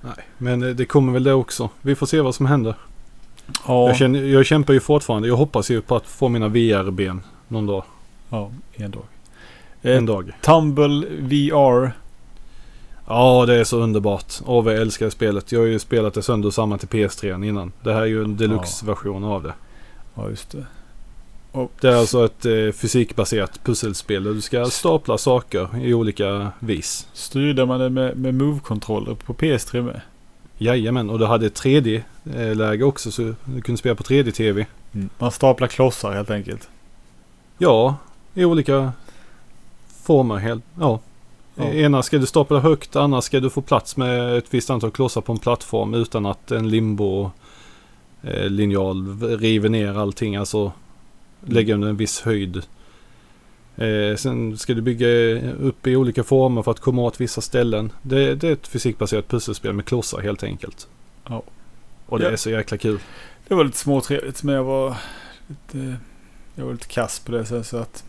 Nej, men det kommer väl det också. Vi får se vad som händer. Ja. Jag, känner, jag kämpar ju fortfarande. Jag hoppas ju på att få mina VR-ben någon dag. Ja, en dag. En eh, dag. Tumble VR. Ja, det är så underbart. Åh, vad jag älskar spelet. Jag har ju spelat det sönder och samman till PS3 innan. Det här är ju en deluxe-version av det. Ja, just det. Det är alltså ett eh, fysikbaserat pusselspel där du ska stapla saker i olika vis. Styrde man det med, med Move-kontroller på PS3 med? Jajamän, och du hade ett 3D-läge också så du kunde spela på 3D-TV. Mm. Man staplar klossar helt enkelt. Ja, i olika former. Helt, ja. Ja. Ena ska du stapla högt, andra ska du få plats med ett visst antal klossar på en plattform utan att en limbo eh, linjal river ner allting. Alltså lägga under en viss höjd. Eh, sen ska du bygga upp i olika former för att komma åt vissa ställen. Det, det är ett fysikbaserat pusselspel med klossar helt enkelt. Ja. Och det Ja. är så jäkla kul. Det var lite småtrevligt men jag var lite, jag var lite kass på det så- att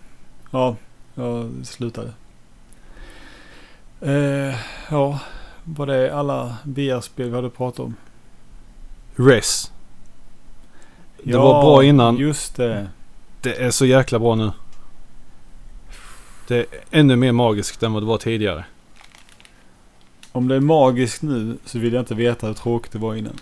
ja, jag slutade. Eh, ja, var det alla VR-spel vi hade pratat om? Res. Det var bra innan. Just det. Det är så jäkla bra nu. Det är ännu mer magiskt än vad det var tidigare. Om det är magiskt nu så vill jag inte veta hur tråkigt det var innan.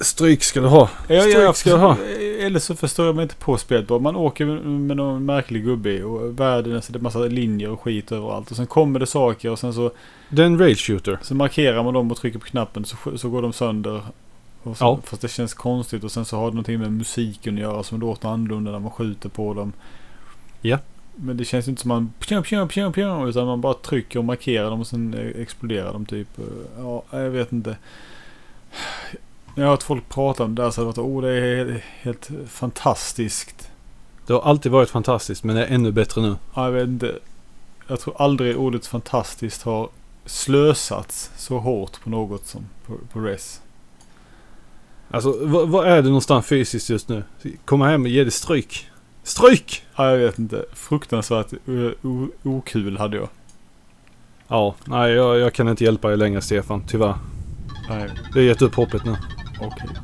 Stryk ska du ha. Ja, Stryk ja, ska du ha. Eller så förstår jag mig inte på spelet. bara. Man åker med, någon märklig gubbe och världen är så det är massa linjer och skit överallt. Och sen kommer det saker och sen så, Det är en rail shooter. så markerar man dem och trycker på knappen så, så går de sönder. Och så, Ja. Fast det känns konstigt och sen så har det någonting med musiken att göra som låter annorlunda när man skjuter på dem. Ja. Men det känns inte som man pjong, pjong, pjong, pjong, utan man bara trycker och markerar dem och sen eh, exploderar de typ. Eh, Ja, jag vet inte. När jag har hört folk prata om det där så varit oh, det är helt, helt fantastiskt. Det har alltid varit fantastiskt men det är ännu bättre nu. Ja, jag vet inte. Jag tror aldrig ordet fantastiskt har slösats så hårt på något som på, på res. Alltså vad, är det någonstans fysiskt just nu? Komma hem och ge det stryk. Stryk! Ja, jag vet inte. Fruktansvärt o- okul hade jag. Ja, nej jag, jag kan inte hjälpa dig längre Stefan, tyvärr. Nej, Vi har gett upp hoppet nu. Okej.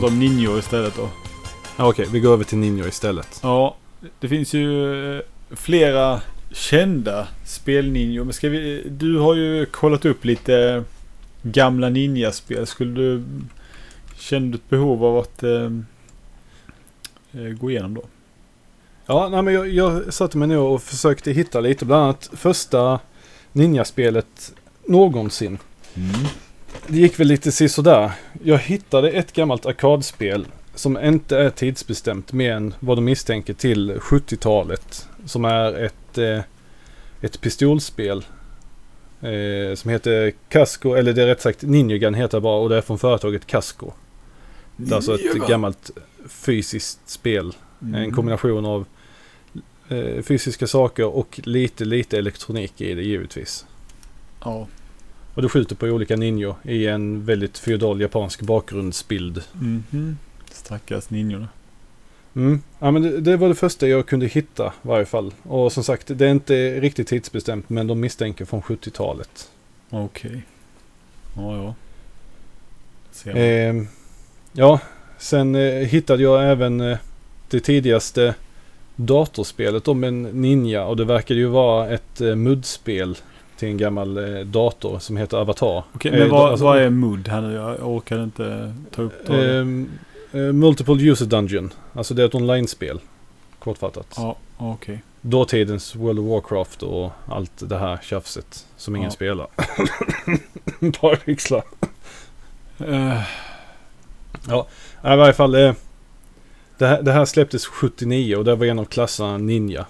Prata om Ninjo istället då. Ja, Okej, vi går över till Ninja istället. Ja, det finns ju eh, flera kända spel-ninjor. Men ska vi, du har ju kollat upp lite gamla ninjaspel. Skulle du... Känner du ett behov av att eh, eh, gå igenom då? Ja, nej, men jag, jag satte mig ner och försökte hitta lite. Bland annat första Ninja-spelet någonsin. Det gick väl lite sisådär. Jag hittade ett gammalt arkadspel som inte är tidsbestämt mer än vad de misstänker till 70-talet. Som är ett, eh, ett pistolspel. Eh, som heter Casco, eller det är rätt sagt Ninjagun heter bara och det är från företaget Casco. Det är alltså ett gammalt fysiskt spel. Mm. En kombination av eh, fysiska saker och lite, lite elektronik i det givetvis. Ja. Och du skjuter på olika ninjor i en väldigt feodal japansk bakgrundsbild. Mhm. Stackars ninjorna. Mm. Ja, men det, det var det första jag kunde hitta i varje fall. Och som sagt, det är inte riktigt tidsbestämt men de misstänker från 70-talet. Okej. Ja, ja. Man. Eh, ja, sen eh, hittade jag även eh, det tidigaste datorspelet om en ninja och det verkade ju vara ett eh, MUD-spel till en gammal eh, dator som heter Avatar. Okej, Eh, men vad, alltså- vad är MUD här nu? Jag orkar inte ta upp det. Ehm, eh, Multiple User Dungeon. Alltså det är ett online-spel. Kortfattat. Ja, okej. Dåtidens World of Warcraft och allt det här tjafset som ingen Ja. spelar. [laughs] Bara pixlar. Eh, Ja, i varje fall. Eh, det, här, det här släpptes 79 och det var en av klasserna Ninja.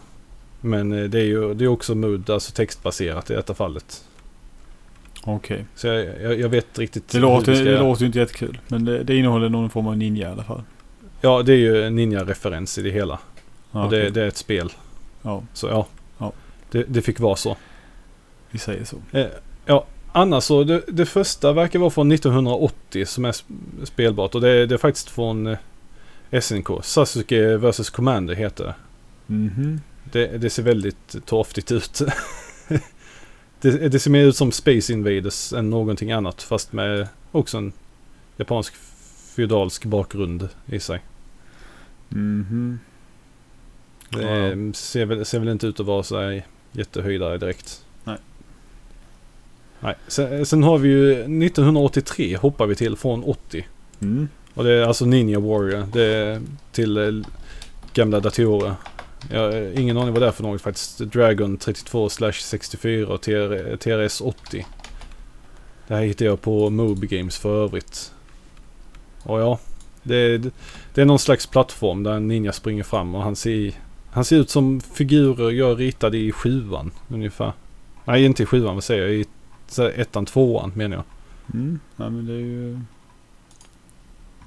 Men eh, det är ju det är också MUD, alltså textbaserat i detta fallet. Okej. Så jag, jag, jag vet riktigt Det, låter, ska- det låter inte jättekul. Men det, det innehåller någon form av ninja i alla fall. Ja, det är ju en Ninja-referens i det hela. Ja, och det, det är ett spel. ja, Så ja, Ja. Det, det fick vara så. vi säger så. Eh, ja, annars så, det, det första verkar vara från 1980 som är sp- spelbart. Och det, det är faktiskt från eh, SNK. Sasuke vs Commander heter det. Mhm. Det, det ser väldigt torftigt ut. [laughs] det, det ser mer ut som Space Invaders än någonting annat. Fast med också en japansk feodalsk bakgrund i sig. Mhm. Det Ja. eh, ser, väl, ser väl inte ut att vara så här jättehöjdare direkt. Nej. Nej. Sen, sen har vi ju 1983 hoppar vi till från 80. Mm. Och det är alltså Ninja Warrior. Det är till eh, gamla datorer. Jag har ingen aning vad det är för något faktiskt. Dragon 32 64 och TR, TRS 80. Det här hittade jag på Moby Games för övrigt. Och ja, det är, det är någon slags plattform där en ninja springer fram och han ser, han ser ut som figurer jag ritade i sjuan ungefär. Nej, inte i sjuan, vad säger jag? I ettan, tvåan menar jag. Mm. Nej, men det är ju...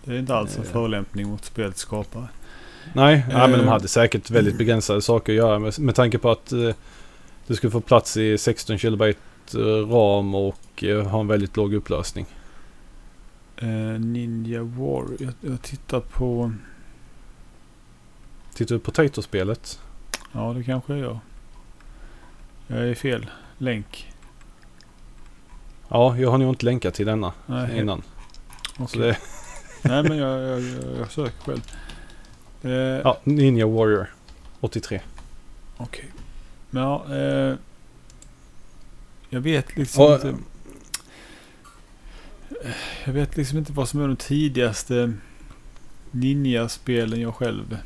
Det är inte alls en förolämpning mot spelets skapare. Nej, nej men de Eh. hade säkert väldigt begränsade saker att göra med, med tanke på att eh, du skulle få plats i 16 kilobyte eh, ram och eh, ha en väldigt låg upplösning. Eh, Ninja War. Jag, jag tittar på... Tittar du på Potato-spelet? Ja, det kanske jag gör. Jag är i fel länk. Ja, jag har nog inte länkat till denna Nej, innan. Så det, Nej men jag, jag, jag, jag söker själv. Eh, ja, Ninja Warrior 83. Okej. Men ja, eh, jag vet liksom Och, inte. Jag vet liksom inte vad som är de tidigaste Ninja-spelen jag själv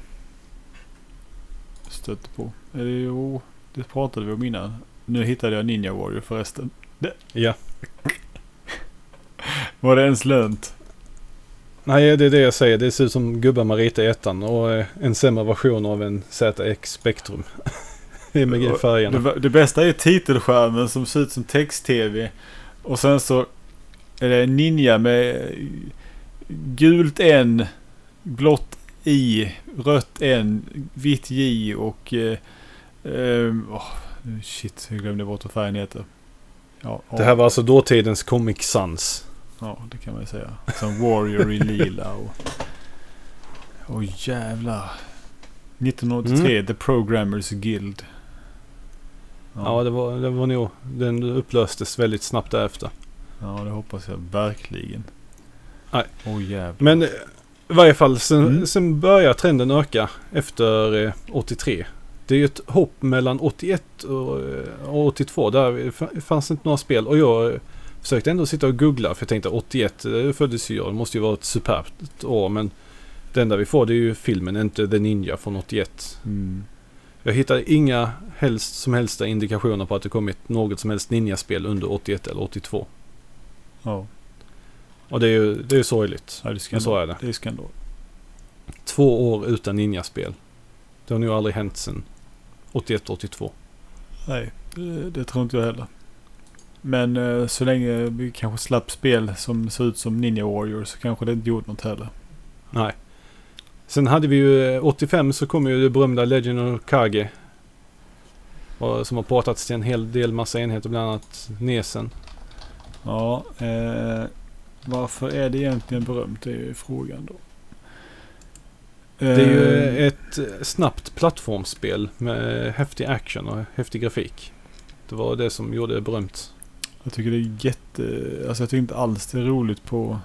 stötte på. Eller jo, det pratade vi om innan. Nu hittade jag Ninja Warrior förresten. ja. [laughs] Var det ens lönt? Nej, det är det jag säger. Det ser ut som ritar i ettan och eh, en sämre version av en ZX Spectrum. [laughs] Med Det, det bästa är titelskärmen som ser ut som text-tv. Och sen så är det ninja med gult N, blått I, rött N, vitt J och... Eh, eh, åh, shit, jag glömde bort vad färgen heter. Ja, Det här var alltså dåtidens Comic Sans. Ja, det kan man ju säga. Som Warrior i lila och... Åh jävlar. 1983, The Programmers Guild. Ja, det, var, det var nog... Den upplöstes väldigt snabbt därefter. Ja, det hoppas jag verkligen. Nej. Åh jävlar. Men eh, I varje fall sen, Mm. sen börjar trenden öka efter eh, 83. Det är ju ett hopp mellan 81 och, eh, och 82. Där fanns inte några spel. Och jag eh, försökte ändå sitta och googla. För jag tänkte 81 det föddes ju jag. Det måste ju vara ett superbt år. Men det enda vi får det är ju filmen, inte The Ninja från 81. Mm. Jag hittade inga helst som helst indikationer på att det kommit något som helst ninjaspel under 81 eller 82. Ja, Och det är ju det är sorgligt. ja det är skandal. så är det. Det är skandal. Två år utan ninjaspel. Det har nog aldrig hänt sedan 81-82. Nej, det, det tror inte jag heller. Men eh, så länge vi kanske slapp spel som ser ut som Ninja Warriors så kanske det inte gjort något heller. Nej. Sen hade vi ju eh, 85 så kom ju det berömda Legend of Kage. Och, som har portats till en hel del massa enheter, bland annat Nesen. Ja, eh, varför är det egentligen berömt? Det är ju frågan då. Det är ju Eh, ett eh, snabbt plattformsspel med häftig action och häftig grafik. Det var det som gjorde det berömt. Jag tycker det är jätte... Alltså jag tycker inte alls det är roligt på,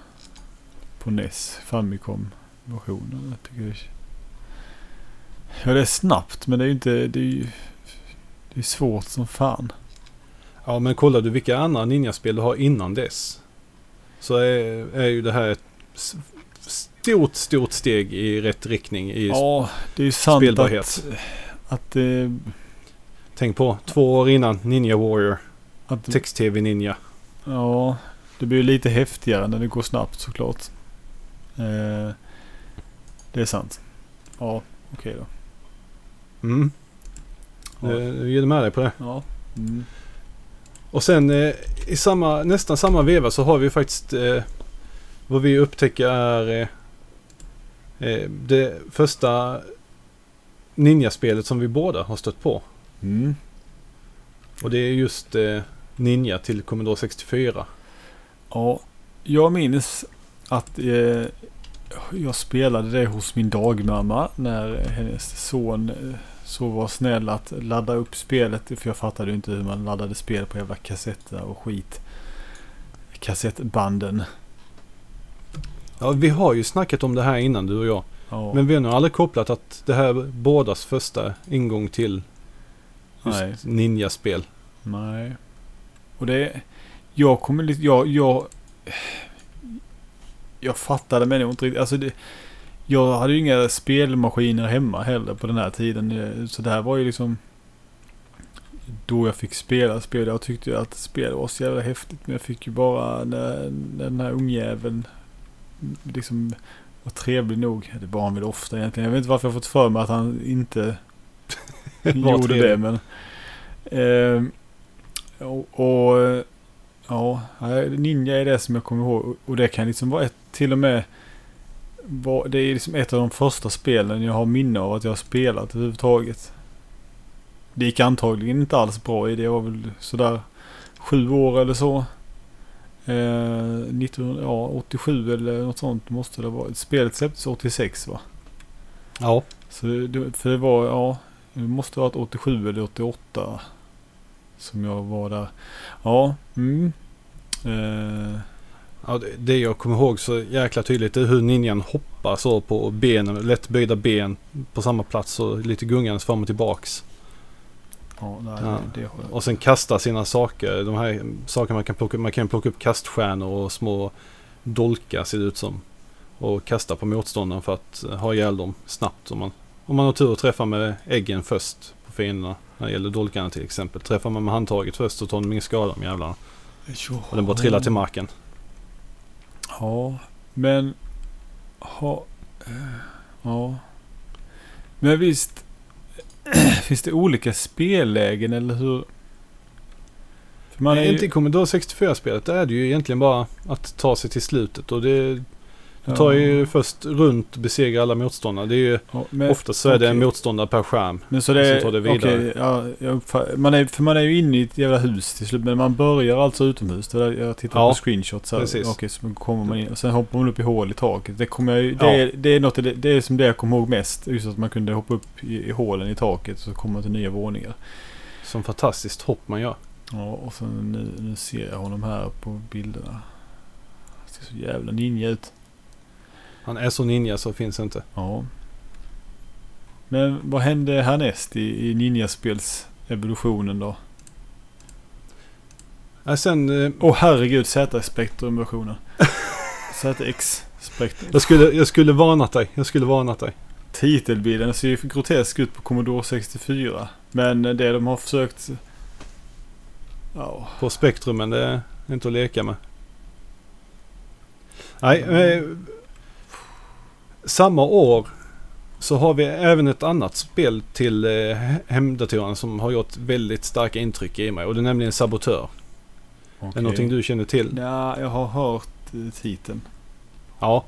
på NES, Famicom-versionen. Jag tycker det är... Ja, det är snabbt men det är ju inte... Det är ju... Det är svårt som fan. Ja, men kollar du vilka andra ninjaspel du har innan dess. Så är, är ju det här ett stort, stort steg i rätt riktning i Ja, det är ju sant spelbarhet. att... Att det... Tänk på två år innan Ninja Warrior, Att, text-tv Ninja. ja, det blir lite häftigare när det går snabbt såklart. Eh, det är sant. Ja, okej då. Mm. Ja. Eh, Jag ger med dig på det. Ja. Mm. Och sen eh, i samma, nästan samma veva så har vi faktiskt eh, vad vi upptäcker är eh, eh, det första ninjaspelet som vi båda har stött på. Mm. Och det är just eh, Ninja till Commodore 64. Ja, jag minns att eh, jag spelade det hos min dagmamma när hennes son eh, så var snäll att ladda upp spelet. För jag fattade ju inte hur man laddade spel på jävla kassetter och skit. Kassettbanden. Ja, vi har ju snackat om det här innan du och jag. Ja, Men vi har nog aldrig kopplat att det här är bådas första ingång till just ninjaspel. nej. Och det... Jag kommer lite... Jag... Jag, jag fattade men inte riktigt. Alltså det, jag hade ju inga spelmaskiner hemma heller på den här tiden. Eh, Så det här var ju liksom... Då jag fick spela spel. Jag tyckte ju att spel var så jävla häftigt. Men jag fick ju bara när, när den här ungjäveln liksom var trevlig nog. Det var han väl ofta egentligen. Jag vet inte varför jag fått för mig att han inte [laughs] gjorde trevlig. det. Men, Ehm, och, och ja, Ninja är det som jag kommer ihåg. Och det kan liksom vara ett, till och med det är liksom ett av de första spelen jag har minne av att jag har spelat överhuvudtaget. Det gick antagligen inte alls bra i det. Jag var väl sådär sju år eller så. Eh, 19, ja, 87 eller något sånt måste det vara. Spelet släpptes 86 va? Ja. Så det- för det var, ja, det måste ha varit 87 eller 88 som jag var där. Ja, mm. Eh, ja det, jag kommer ihåg så jäkla tydligt är hur ninjan hoppar så på benen. Lätt böjda ben på samma plats och lite gungandes fram och tillbaks. ja, nej, Ja. Det, det har jag. Och sen kasta sina saker. De här sakerna man kan plocka upp. Man kan plocka upp kaststjärnor och små dolkar ser det ut som. Och kasta på motståndaren för att ha ihjäl dem snabbt. Om man, om man har tur och träffar med äggen först på fienderna. När det gäller dolkarna till exempel. Träffar man med handtaget först så tar de ingen skada de jävlarna. Och den bara trillar till marken. Ja, men... Ha, eh, ja. Men visst. [clears throat] finns det olika spellägen eller hur? För man är Nej, inte i ju, Commodore 64-spelet. Där är det ju egentligen bara att ta sig till slutet. Och det, det tar ju först runt besegra alla motståndare. Det är ju, ja, men, oftast så är det en motståndare per skärm. Men så det är... tar det vidare. okej, ja, jag uppfatt, man är, för man är ju inne i ett jävla hus till slut. Men man börjar alltså utomhus. Det där, jag tittar Ja, på screenshots här. precis. Okej, så kommer man in. Och sen hoppar man upp i hål i taket. Det kommer jag det, Ja. är, det är något det, det är som det jag kommer ihåg mest. Just att man kunde hoppa upp i, i hålen i taket. Så kommer man till nya våningar. Som fantastiskt hopp man gör. Ja, och sen nu, nu ser jag honom här på bilderna. Det ser så jävla ninja ut. Han är så ninja så finns inte. Ja. Men vad hände härnäst i, i ninjaspels evolutionen då? Ja, sen, eh, Åh herregud, Z-spektrum-versionen. [laughs] ZX-spektrum. jag, skulle, jag skulle varnat dig. Jag skulle varnat dig. Titelbilden ser ju grotesk ut på Commodore 64. Men det de har försökt... Ja, På spektrumen, det är inte att leka med. Nej, eh, samma år så har vi även ett annat spel till eh, hemdatorerna som har gjort väldigt starka intryck i mig. Och det är nämligen Sabotör. Är det någonting du känner till? Ja, jag har hört eh, titeln. Ja.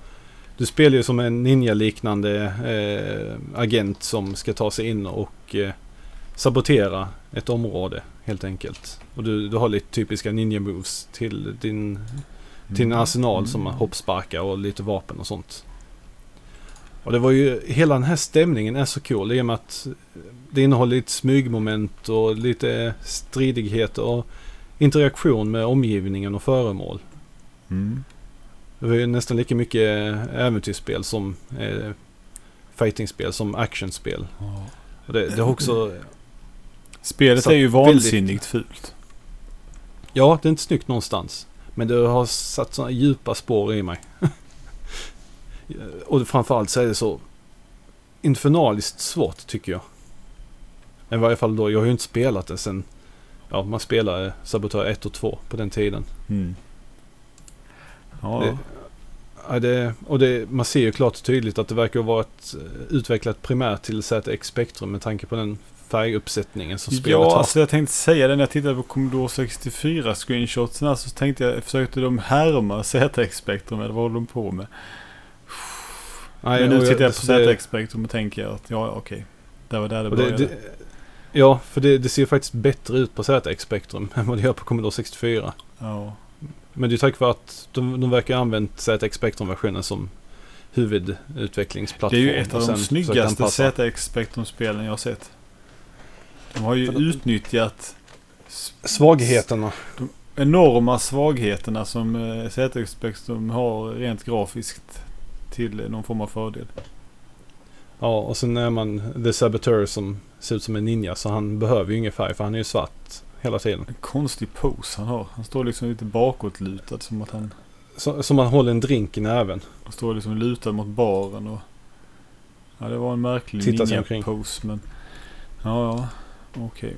Du spelar ju som en ninja-liknande eh, agent som ska ta sig in och eh, sabotera ett område helt enkelt. Och du, du har lite typiska ninja-moves till din, till din arsenal som hoppsparkar och lite vapen och sånt. Och det var ju, hela den här stämningen är så cool i och med att det innehåller lite smygmoment och lite stridighet och interaktion med omgivningen och föremål. Mm. Det var ju nästan lika mycket äventyrsspel som eh, fightingspel som actionspel. Ja. Och det, det har också... Spelet är ju väldigt- vansinnigt fult. Ja, det är inte snyggt någonstans. Men det har satt sådana djupa spår i mig. [laughs] och framförallt så är det så infernaliskt svårt tycker jag. I varje fall då, jag har ju inte spelat det sen... Ja, man spelade Sabotör 1 och 2 på den tiden. Mm. Ja, Det, ja, det, och det, man ser ju klart och tydligt att det verkar ha varit eh, utvecklat primärt till ZX Spectrum med tanke på den färguppsättningen som spelet ja har. alltså jag tänkte säga det när jag tittade på Commodore 64 screenshotsen så tänkte jag, försökte de härma ZX Spectrum eller vad håller de på med? Nej, Men nu och tittar jag på det- ZX Spectrum och tänker att ja, ja, okej. Det var där det Och det, började. det, ja, för det, det ser faktiskt bättre ut på ZX Spectrum [laughs] än vad det gör på Commodore 64. Ja. Men det är tack vare att de, de verkar ha använt ZX Spectrum-versionen som huvudutvecklingsplattform. Det är ju ett av de snyggaste anpassa. ZX Spectrum-spelen jag har sett. De har ju de- utnyttjat Svagheterna. enorma svagheterna som eh, ZX Spectrum har rent grafiskt till någon form av fördel. Ja, och sen är man The Saboteur som ser ut som en ninja så han behöver ju ingen färg för han är ju svart hela tiden. En konstig pose han har. Han står liksom lite bakåtlutad som att han, Så, som man håller en drink i näven. han står liksom lutad mot baren och... Ja det var en märklig ninja-pose men... Ja, ja. Okej.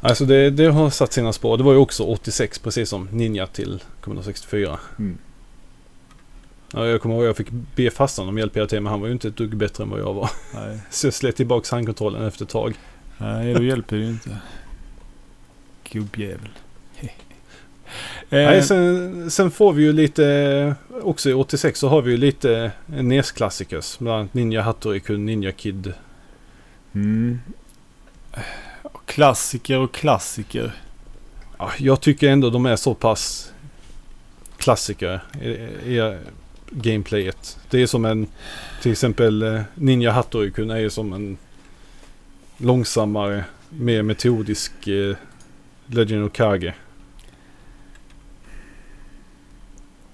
Alltså det, det har satt sina spår. Det var ju också 86 precis som Ninja till Commodore 64. Mm. Ja, jag kommer ihåg jag fick be farsan om hjälp hela tiden men han var ju inte ett dugg bättre än vad jag var. Nej. [laughs] Så jag slet tillbaka handkontrollen efter ett tag. Nej, då hjälper det ju inte. Gubbjävel. [laughs] Nej, eh, sen, sen får vi ju lite, också i 86 så har vi ju lite NES-klassikers. Bland annat Ninja Hattori-kun, Ninja Kid. mm. Klassiker och klassiker. Ja, jag tycker ändå de är så pass klassiker i, i gameplayet. Det är som en, till exempel eh, Ninja Hattori-kun är ju som en långsammare, mer metodisk eh, Legend of Kage.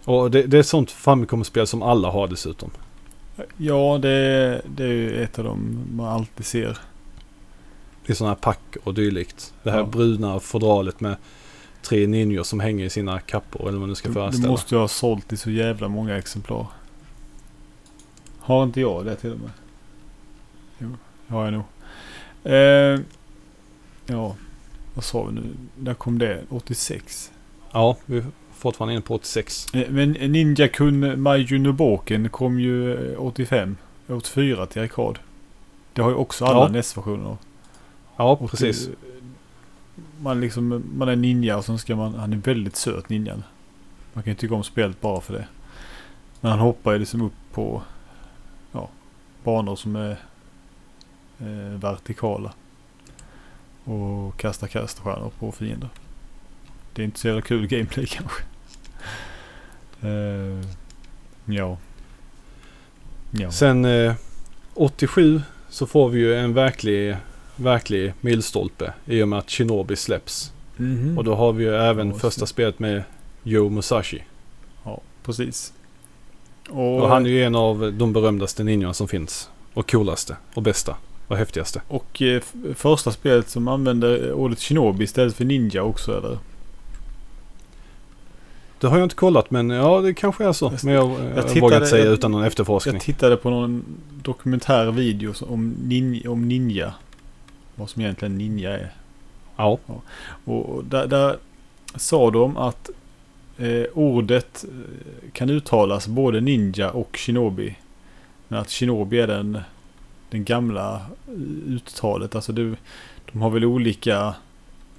Och det, det är sånt Famicom-spel som alla har dessutom. Ja, det, det är ju ett av dem man alltid ser. Det är sådana här pack och dylikt. Det här Ja. bruna fodralet med tre ninjor som hänger i sina kappor eller vad man nu ska föreställa. du måste ju ha sålt i så jävla många exemplar. Har inte jag det till och med? Jo, det har jag nog. Eh, ja, vad sa vi nu? När kom det? 86? Ja, vi är fortfarande inne på 86. Eh, Men Ninja Kun Maiju Noboken kom ju eh, 85. 84 till arkad. Det har ju också alla Ja. NES-versioner. Ja, Och precis. Man, liksom, man är ninja och så ska man... Han är väldigt söt ninjan. Man kan ju tycka om spelet bara för det. Men han hoppar ju liksom upp på ja, banor som är eh, vertikala. Och kastar kaststjärnor på fiender. Det är inte så jävla kul gameplay [laughs] kanske. uh, ja. Ja. Sen eh, 87 så får vi ju en verklig, verklig milstolpe i och med att Shinobi släpps. Mhm. Och då har vi ju även just första spelet med Joe Musashi. Ja, precis. Och, Och han är ju en av de berömdaste ninjorna som finns. Och coolaste och bästa och häftigaste. och eh, första spelet som använder ordet shinobi istället för ninja också eller? Det har jag inte kollat men ja det kanske är så. Jag- Men jag, jag, tittade- vågar inte säga jag- utan någon efterforskning. Jag tittade på någon dokumentär video om, nin, om ninja. Vad som egentligen ninja är. Ja. Och och där, där sa de att eh, ordet eh, kan uttalas både ninja och shinobi. Men att shinobi är den, den gamla eh, uttalet. Alltså du, de har väl olika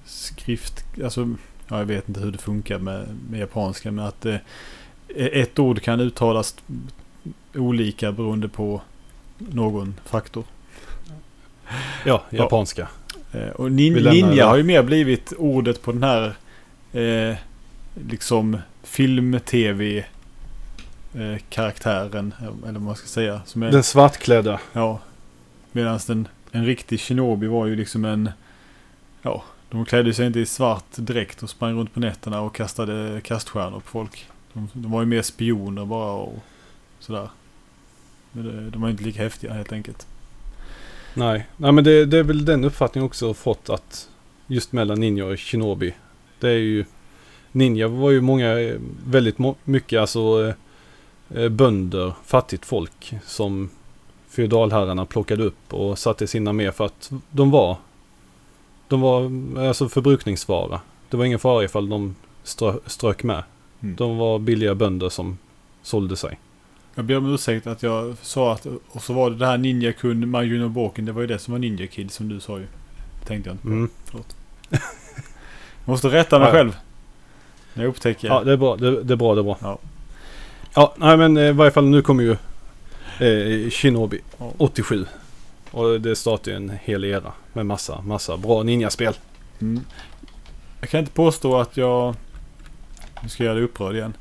skrift... Alltså, ja, jag vet inte hur det funkar med, med japanska. Men att eh, ett ord kan uttalas olika beroende på någon faktor. Ja, japanska. Eh, Och nin, ninja har ju mer blivit ordet på den här eh, liksom film-tv eh, karaktären. Eller vad man ska säga. Som är, Den svartklädda. ja, Medan den, en riktig shinobi var ju liksom en... Ja, de klädde sig inte i svart dräkt och sprang runt på nätterna och kastade kaststjärnor på folk. De, de var ju mer spioner bara och sådär. Men det, de var inte lika häftiga helt enkelt. Nej, Nej men det, det är väl den uppfattningen också fått att just mellan ninja och shinobi. Det är ju Ninja var ju många, väldigt må- mycket alltså eh, eh, bönder, fattigt folk som feodalherrarna plockade upp och satte i sin armé för att de var de var alltså förbrukningsvara. Det var ingen fara ifall de strö, strök med. Mm. De var billiga bönder som sålde sig. Jag ber om ursäkt att jag sa att, och så var det det här Ninja Kun Majuno Boken, det var ju det som var Ninja Kid som du sa ju. Det tänkte jag inte på. Mm. Jag måste rätta mig Ja, ja. själv. När jag upptäcker. Ja, det är bra. Det, det är bra, det är bra. Ja. Ja, nej men eh, i varje fall nu kommer ju eh, Shinobi Ja. 87. Och det startar ju en hel era med massa, massa bra ninjaspel. Mm. Jag kan inte påstå att jag... Nu ska jag göra dig upprörd igen.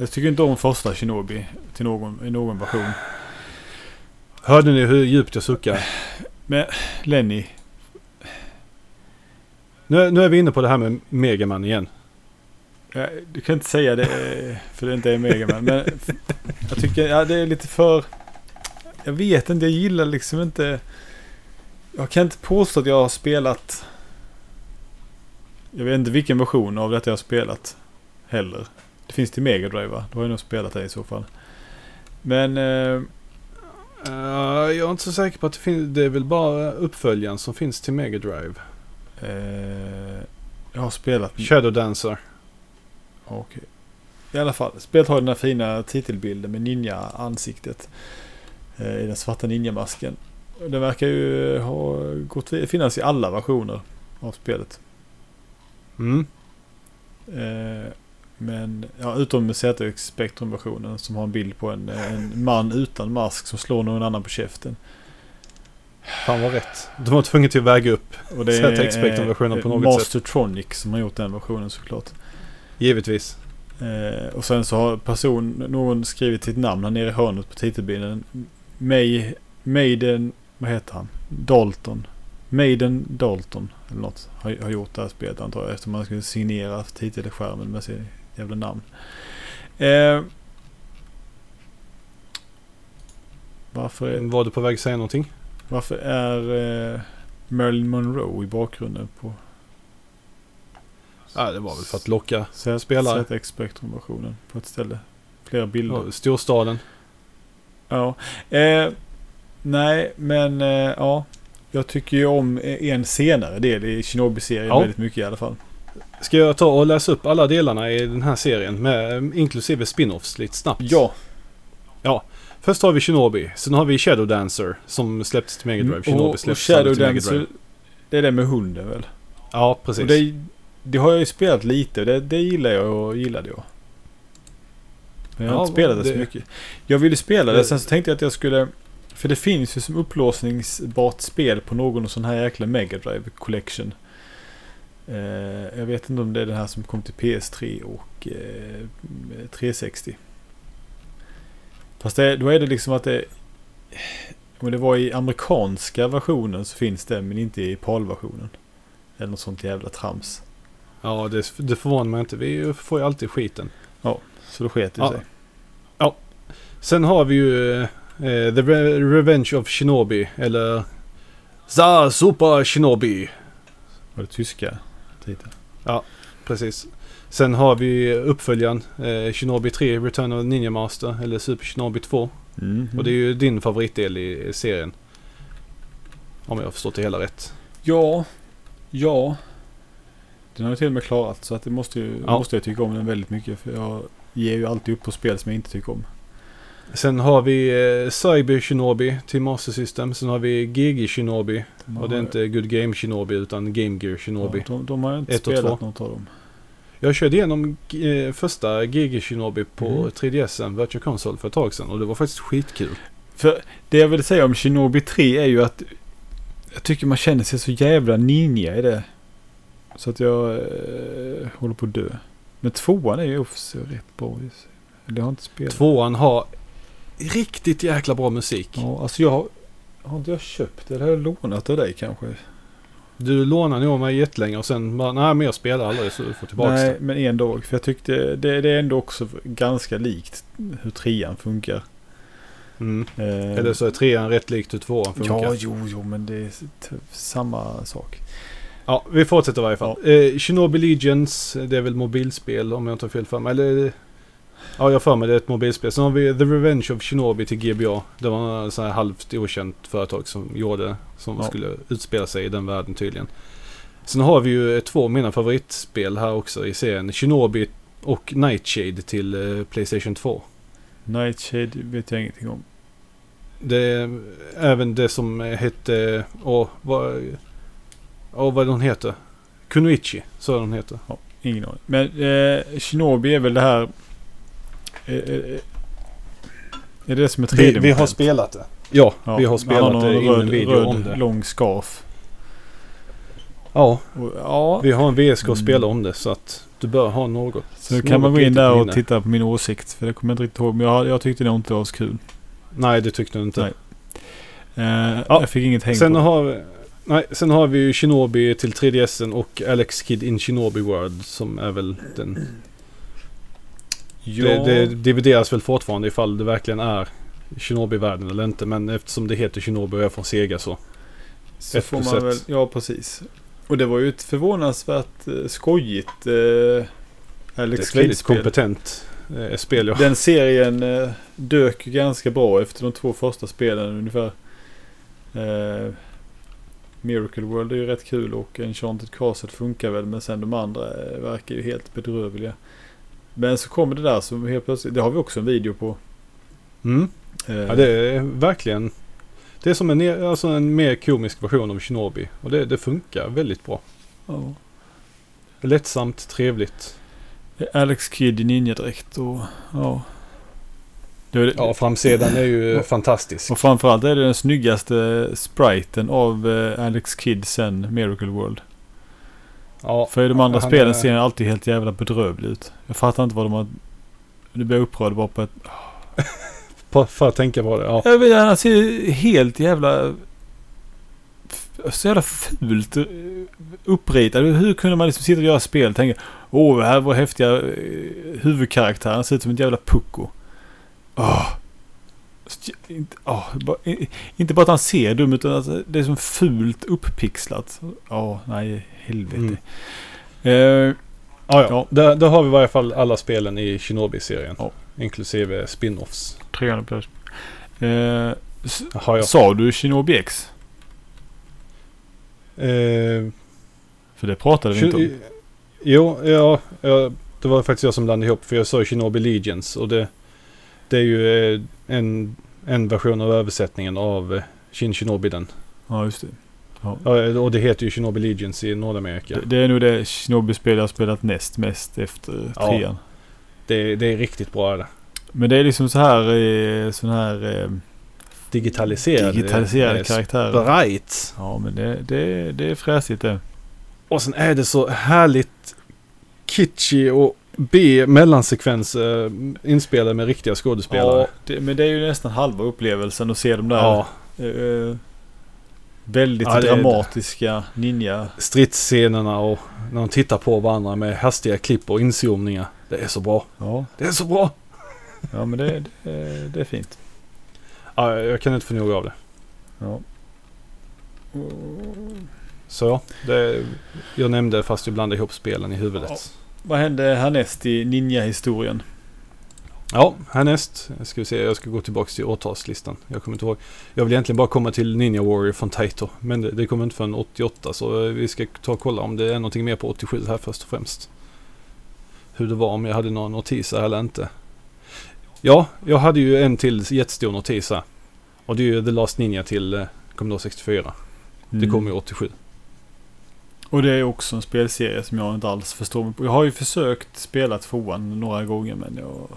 Jag tycker inte om första Shinobi till någon, i någon version. Hörde ni hur djupt jag suckar? Lenny. Nu, nu är vi inne på det här med Megaman igen. Jag, du kan inte säga det för det inte är Megaman. Men jag tycker ja, det är lite för... Jag vet inte, jag gillar liksom inte... Jag kan inte påstå att jag har spelat... Jag vet inte vilken version av detta jag har spelat heller. Det finns till Mega Drive va? Då har jag nog spelat det i så fall. Men... Eh, Eh, jag är inte så säker på att det finns. Det är väl bara uppföljaren som finns till Mega Drive. eh, jag har spelat... Shadow Dancer. Okej. I alla fall, spelet har den här fina titelbilden med ninja-ansiktet. Eh, I den svarta ninjamasken. Den verkar ju ha gått, finnas i alla versioner av spelet. Mm. Eh, men, ja, utom med ZX Spectrum-versionen som har en bild på en, en man utan mask som slår någon annan på käften. Fan vad rätt. De var tvungna till att väga upp. Och det ZX Spectrum-versionen på något sätt. Mastertronic som har gjort den versionen såklart. Givetvis. Eh, och sen så har person, någon skrivit sitt namn här nere i hörnet på titelbilden. May, Maiden, vad heter han? Dalton. Maiden Dalton eller något har, har gjort det här spelet antar jag. Eftersom man skulle signera titelskärmen med sitt jävla namn. Eh, varför, är, Var du på väg att säga någonting? varför är eh, Marilyn Monroe i bakgrunden på Ja, det var väl för att locka Z- Spelare. ZX Spectrum-versionen på ett ställe? Flera bilder. ja, storstaden. Ja. Eh, nej, men eh, ja. Jag tycker ju om en senare del i Shinobi-serien Ja. väldigt mycket i alla fall. Ska jag ta och läsa upp alla delarna i den här serien med inklusive spin-offs lite snabbt? Ja, Först har vi Shinobi, sen har vi Shadow Dancer som släpptes till Mega Drive. Shinobi Mm, och, och släpptes Shadow Dancer, det är det med hunden väl? Ja, precis. Och det, det har jag ju spelat lite, det, det gillar jag och gillade jag. Men jag har Ja, inte spelat det, så mycket. Jag ville spela det, Det- sen så tänkte jag att jag skulle... För det finns ju som upplåsningsbart spel på någon sån här jäkla Mega Drive Collection. Eh, jag vet inte om det är den här som kom till PS3 och eh, 360. Fast det, då är det liksom att det... Om det var i amerikanska versionen så finns det, men inte i PAL-versionen. Eller något sånt jävla trams. Ja, det, det förvånar mig inte. Vi får ju alltid skiten. Så då sket det Ja. sig. Sen har vi ju eh, The Re- Revenge of Shinobi. Eller Za Super Shinobi. Var det tyska titeln? Precis. Sen har vi uppföljaren eh, Shinobi 3 Return of the Ninja Master. Eller Super Shinobi 2. Mm. Och det är ju din favoritdel i, i serien. Om jag har förstått det hela rätt. Ja. Ja. Den har jag till och med klarat så att det måste, ju, Ja. måste jag tycka om den väldigt mycket. För jag ger ju alltid upp på spel som jag inte tycker om. Sen har vi eh, Cyber Shinobi till Master System. Sen har vi GG Shinobi. Och det är inte Good Game Shinobi utan Game Gear Shinobi. Ja, de, de har inte Ett spelat något av dem. Jag körde igenom eh, första GG Shinobi på Mhm. 3DSen Virtual Console för ett tag sedan och det var faktiskt skitkul. För det jag vill säga om Shinobi 3 är ju att jag tycker man känner sig så jävla ninja i det. Så att jag eh, håller på att dö. Men tvåan är ju också rätt bra. jag har inte spelat. Tvåan har riktigt jäkla bra musik. Ja, alltså jag har, har inte jag köpt det? Eller har jag lånat av dig kanske? Du lånade nog mig jättelänge och sen bara, nej men jag spelar aldrig så du får tillbaka Nej, det. men en dag. För jag tyckte det, det är ändå också ganska likt hur trean funkar. Mm. Eh, Eller så är trean rätt likt hur tvåan funkar. Ja, Ja, jo, jo, men det är samma sak. vi fortsätter i varje fall. Eh, Shinobi Legions, det är väl mobilspel om jag inte har fel för mig. Eller, ja, jag för mig det är ett mobilspel. Sen har vi The Revenge of Shinobi till GBA. Det var här halvt okänt företag som gjorde. Som Ja. skulle utspela sig i den världen tydligen. Sen har vi ju två av mina favoritspel här också i serien. Shinobi och Nightshade till eh, Playstation 2. Nightshade vet jag ingenting om. Det är även det som hette... Åh, vad... Åh, vad hon heter? Kunoichi, så hon heter. Ingen aning. Men eh, Shinobi är väl det här... Eh, eh, är det det som är 3D? spelat det. Ja, Ja, vi har spelat någon det röd, en video röd, om det. lång scarf. Ja, ja, vi har en VSK Mm. att spela om det så att du bör ha något. så något kan man gå in där och titta på min åsikt. För det kommer jag inte riktigt ihåg. Men jag, jag tyckte det inte var så kul. Nej, det tyckte du inte. Nej. Eh, Ja, Jag fick inget häng Sen på det. har, vi, nej, sen har vi ju Shinobi till 3DSen och Alex Kid in Shinobi World som är väl den... Ja, Det, det divideras väl fortfarande ifall det verkligen är Shinobi-världen eller inte. Men eftersom det heter Shinobi och är från Sega så. så ett får man ett. väl... Ja, precis. Och det var ju ett förvånansvärt eh, skojigt eh, Det Alex ett väldigt Kidd-spel. kompetent eh, spel ja. Den serien eh, dök ganska bra efter de två första spelen ungefär. Eh, Miracle World är ju rätt kul och Enchanted Castle funkar väl men sen de andra eh, verkar ju helt bedrövliga. Men så kommer det där som helt plötsligt, det har vi också en video på. Mm. Eh, Ja, det är verkligen... Det är som en, alltså en mer komisk version av Shinobi. Och det, det funkar väldigt bra. ja. Lättsamt, trevligt. Alex Kidd i ninjadräkt och ja. Det Ja, framsidan är ju [laughs] Ja. fantastisk. Och framförallt är det den snyggaste spriten av eh, Alex Kidd sen Miracle World. Ja, För i de andra han spelen är- ser den alltid helt jävla bedrövlig ut. Jag fattar inte vad de har... Nu blir jag upprörd bara på att... på- [laughs] för att tänka på det. Ja. Jag vet, han ser helt jävla... Så jävla fult uppritad. Hur kunde man liksom sitta och göra spel och tänka Åh, det här var häftiga eh, huvudkaraktärer. Han ser ut som ett jävla pucko. Åh. Inte, i- inte bara att han ser dum utan att det är som fult upppixlat. Ja, nej, helvete. Mm. Eh, Ja, ja. Ja. Där, där har vi i varje fall alla spelen i Shinobi-serien. Ja. Inklusive spin-offs. trean plus. Eh, Har jag. Sa du Shinobi X? Eh, För det pratade vi inte om. Jo, ja, ja, det var faktiskt jag som blandade ihop. För jag sa Shinobi Legions. Och det, det är ju eh, en, en version av översättningen av eh, Shin Shinobi den. Ja, just det. Ja. Ja, och det heter ju Shinobi Legions i Nordamerika. Det, det är nog det Shinobi-spel jag har spelat näst mest efter Ja. trean. Det, det är riktigt bra det. Men det är liksom så här, eh, sån här eh, Digitaliserade, digitaliserade eh, karaktärer. Bright. Ja, men det, det, det är fräsigt det. Och sen är det så härligt kitschy och B mellansekvenser inspelade med riktiga skådespelare. Ja, det, men det är ju nästan halva upplevelsen att se de där Ja, eh, väldigt Ja, dramatiska ninja. stridsscenerna och när de tittar på varandra med hastiga klipp och inzoomningar. Det är så bra. Ja, Det är så bra! [laughs] Ja men det, det, det är fint. Ja, jag kan inte få nog av det. Ja. Så det, jag nämnde fast jag blandade ihop spelen i huvudet. Vad hände härnäst i Ninja-historien? Ja, härnäst ska vi se. Jag ska gå tillbaka till årtalslistan. Jag kommer inte ihåg. Jag vill egentligen bara komma till Ninja Warrior från Taito. Men det, det kommer inte förrän 88 så vi ska ta och kolla om det är någonting mer på 87 här först och främst. Hur det var om jag hade några notiser eller inte. Ja, jag hade ju en till jättestor notis här. Och det är ju The Last Ninja till eh, Commodore 64. Det Mm. kommer ju 87. Och det är också en spelserie som jag inte alls förstår mig på. Jag har ju försökt spela tvåan några gånger men jag...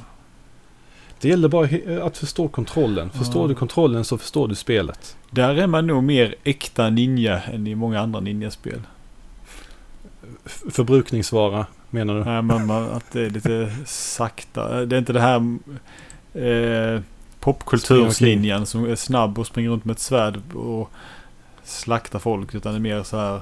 Det gäller bara att förstå kontrollen. Förstår Ja. du kontrollen så förstår du spelet. Där är man nog mer äkta ninja än i många andra ninjaspel. Förbrukningsvara menar du? Nej, men man, att det är lite sakta. Det är inte det här eh, popkulturslinjan som är snabb och springer runt med ett svärd och slaktar folk. Utan det är mer så här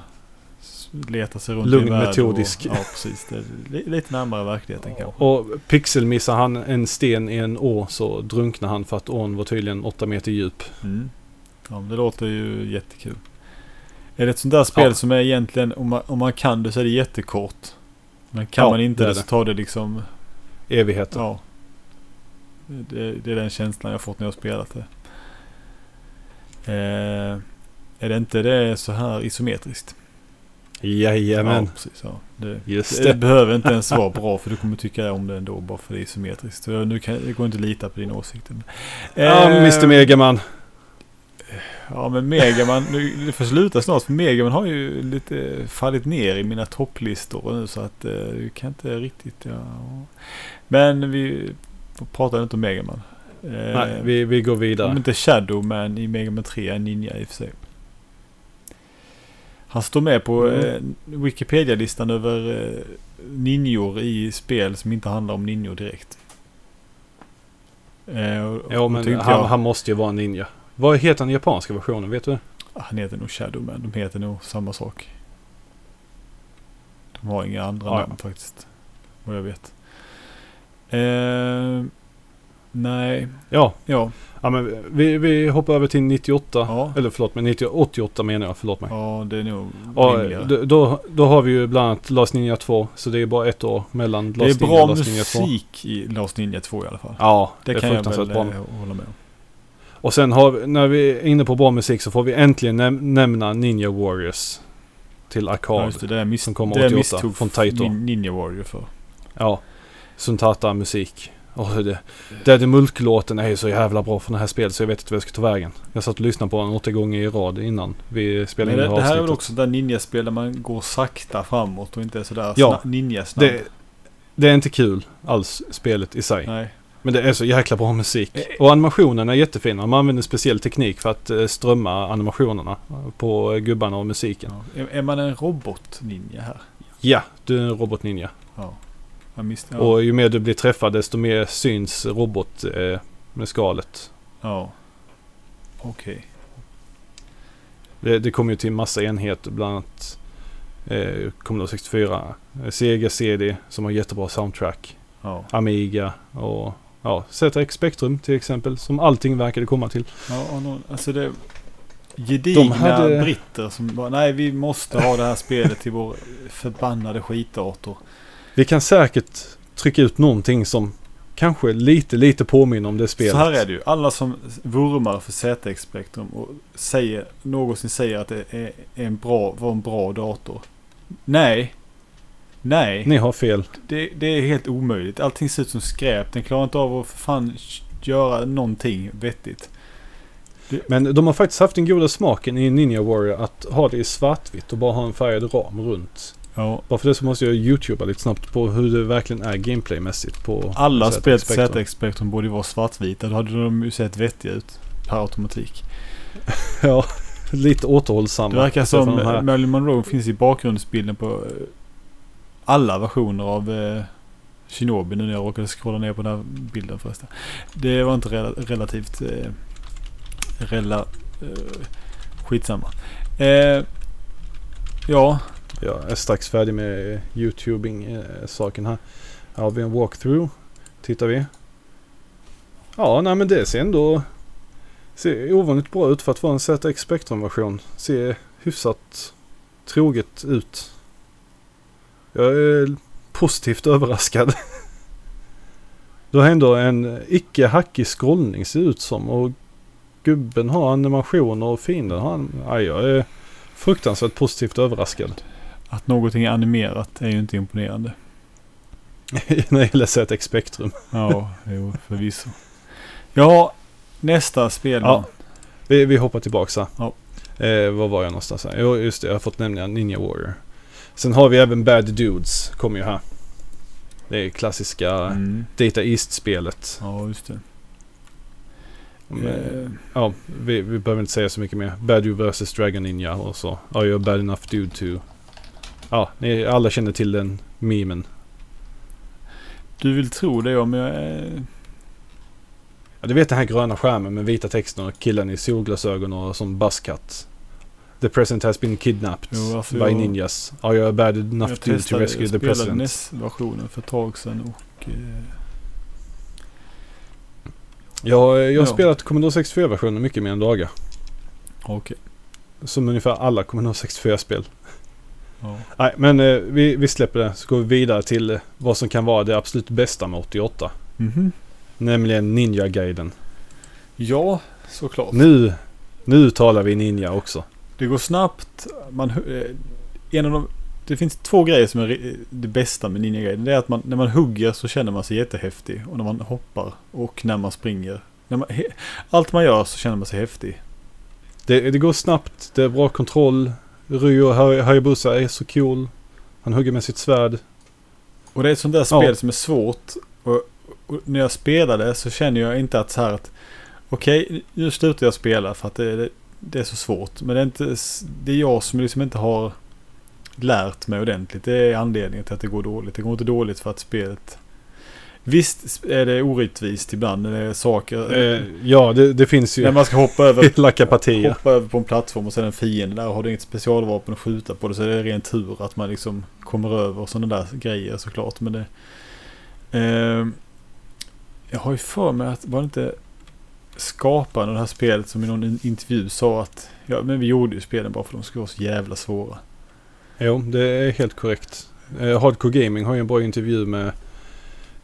leta sig runt Lugn, i en värld metodisk. Och, ja, precis. Lite närmare verkligheten kanske. Och pixelmissar han en sten i en å så drunknar han för att ån var tydligen 8 meter djup. Mm. Ja, det låter ju jättekul. Är det ett sånt där spel Ja. som är egentligen, om man, om man kan det så är det jättekort. Men kan Ja, man inte det det, så tar det liksom, Evigheter. ja. Det, det är den känslan jag fått när jag spelat det. Eh, är det inte det så här isometriskt? Jajamän. Ja, precis. Ja. Det, Just det det. behöver inte ens vara [laughs] bra för du kommer tycka om det ändå bara för det är isometriskt. Så nu kan, det går inte att lita på dina åsikter. Ja, Eh, Mr Megaman. Ja men Megaman, nu, det får sluta snart för Megaman har ju lite fallit ner i mina topplistor nu så att eh, kan inte riktigt, ja. Men vi pratar inte om Megaman. Eh, Nej, vi, vi går Om vidare. inte Shadow men i Megaman 3 är Ninja i och för sig. Han står med på Mm. eh, Wikipedia-listan över eh, ninjor i spel som inte handlar om ninjor direkt. Eh, Ja, men han, jag- han måste ju vara en ninja. Vad heter den japanska versionen? Vet du? Ah, Han heter nog Shadowman. De heter nog samma sak. De har inga andra Ja, ja. namn faktiskt. Vad jag vet. Eh, nej, Ja, ja. Ja men vi, vi hoppar över till 98. Ja. Eller förlåt, men 90, 88 menar jag. Förlåt mig. Ja, det är nog Och, rimligare. då, då, har vi ju bland annat Last Ninja 2. Så det är bara ett år mellan Det är Last Ninja bra och Last Ninja 2. musik i Last Ninja 2 i alla fall. Ja, det, det, är kan jag väl bra. eh, hålla med om. Och sen har vi, när vi är inne på bra musik så får vi äntligen näm- nämna Ninja Warriors. Till Ja, arkad. just det, det är mis- som kommer det är 88 misstog från Taito. Nin- Ninja Warrior för. Ja. Suntata musik. Och det, Daddy Mulk-låten är ju så jävla bra för det här spelet så jag vet inte vad jag ska ta vägen. Jag satt och lyssnade på den åtta gånger i rad innan vi spelade Men in det, det här här är väl också där ninjaspel där man går sakta framåt och inte är sådär Ja, sna- ninja-snabb. Det, det är inte kul alls, spelet i sig. Nej. Men det är så jäkla bra musik. Och animationerna är jättefina. Man använder speciell teknik för att eh, strömma animationerna på gubbarna och musiken. Ja. Är man en robot-ninja här? Ja, du är en robotninja. Ja. Misst, ja. Och ju mer du blir träffad desto mer syns robot eh, med skalet. ja. Okej. Det, det kommer ju till massa enheter, bland annat eh, Commodore 64, eh, Sega CD som har jättebra soundtrack, Ja. Amiga och ja, ZX Spectrum till exempel som allting verkade komma till. ja någon, alltså det... Gedigna De hade- britter som bara, nej vi måste ha det här spelet till vår förbannade skitdator. Vi kan säkert trycka ut någonting som kanske lite, lite påminner om det spelet. Så här är det ju. Alla som vurmar för ZX Spectrum och säger, någonsin säger att det är en bra, var en bra dator. Nej. Nej. Ni har fel. Det, det är helt omöjligt. Allting ser ut som skräp. Den klarar inte av att för fan göra någonting vettigt. Men de har faktiskt haft den goda smaken i Ninja Warrior att ha det i svartvitt och bara ha en färgad ram runt. Ja. Bara för det så måste jag youtuba lite snabbt på hur det verkligen är gameplaymässigt på Alla spel till Spectrum. ZX Spectrum borde ju vara svartvita. Då hade de ju sett vettiga ut. Per automatik. [laughs] Ja, lite återhållsamma. Det verkar som de Marilyn Monroe finns i bakgrundsbilden på eh, alla versioner av eh, Shinobi nu när jag råkade scrolla ner på den här bilden förresten. Det var inte rela- relativt eh, rela, eh, skitsamma. Eh, ja, jag är strax färdig med YouTubing-saken eh, här. Här har vi en walkthrough. Tittar vi. Ja, nej men det ser ändå ser ovanligt bra ut för att vara en ZX Spectrum-version. Ser hyfsat troget ut. Jag är positivt [laughs] överraskad. Du har ändå en icke hackig scrollning ser ut som och gubben har animationer och fienden har han. Jag är fruktansvärt positivt överraskad. Att någonting är animerat är ju inte imponerande. [laughs] När det gäller ZX Spectrum. Ja, jo, förvisso. Ja, nästa spel Ja. Vi, vi hoppar tillbaka. Ja. Eh, var var jag någonstans här? Jo, just det. Jag har fått nämna Ninja Warrior. Sen har vi även Bad Dudes. Kommer ju här. Det är klassiska Mm. Data East-spelet. Ja, just det. Mm, Eh, Ja, vi, vi behöver inte säga så mycket mer. Bad Dude vs Dragon Ninja och så. Are you a bad enough dude to... Ja, ni alla känner till den memen. du vill tro det om jag... är- Ja, du vet den här gröna skärmen med vita texten och killen i solglasögon och som buzzcut. The president has been kidnapped Jo, alltså by jag- ninjas. Are you bad enough jag to testade, rescue the spelade president? NES-versionen för ett tag sedan och... Eh, Ja, jag har Ja. spelat Commodore 64-versionen mycket mer än dagar. Okej. Som ungefär alla Commodore 64-spel. Ja. Nej, men eh, vi, vi släpper det. Så går vi vidare till eh, vad som kan vara det absolut bästa med 88. Mhm. Nämligen Ninja-guiden. Ja, såklart. Nu, nu talar vi Ninja också. Det går snabbt. Man, eh, en av de, det finns två grejer som är det bästa med Ninja Gaiden. Det är att man, när man hugger så känner man sig jättehäftig. Och när man hoppar och när man springer. När man, allt man gör så känner man sig häftig. Det, det går snabbt, det är bra kontroll. Ryo Hay- Hayabusa är så cool. Han hugger med sitt svärd. Och det är ett sånt där Ja. spel som är svårt. Och, och när jag spelade så känner jag inte att så här att okej, nu slutar jag spela för att det, det, det är så svårt. Men det är, inte, det är jag som liksom inte har lärt mig ordentligt. Det är anledningen till att det går dåligt. Det går inte dåligt för att spelet... Visst är det orättvist ibland när det är saker... Eh, ja, det, det finns när ju man ska hoppa över [laughs] hoppa över på en plattform och sen en fiende där har du inget specialvapen att skjuta på det så är det ren tur att man liksom kommer över sådana där grejer såklart. Men det... ehm, jag har ju för mig att var det inte skaparen av det här spelet som i någon in- intervju sa att ja men vi gjorde ju spelen bara för att de skulle vara så jävla svåra. Jo, det är helt korrekt. Eh, Hardcore Gaming har ju en bra intervju med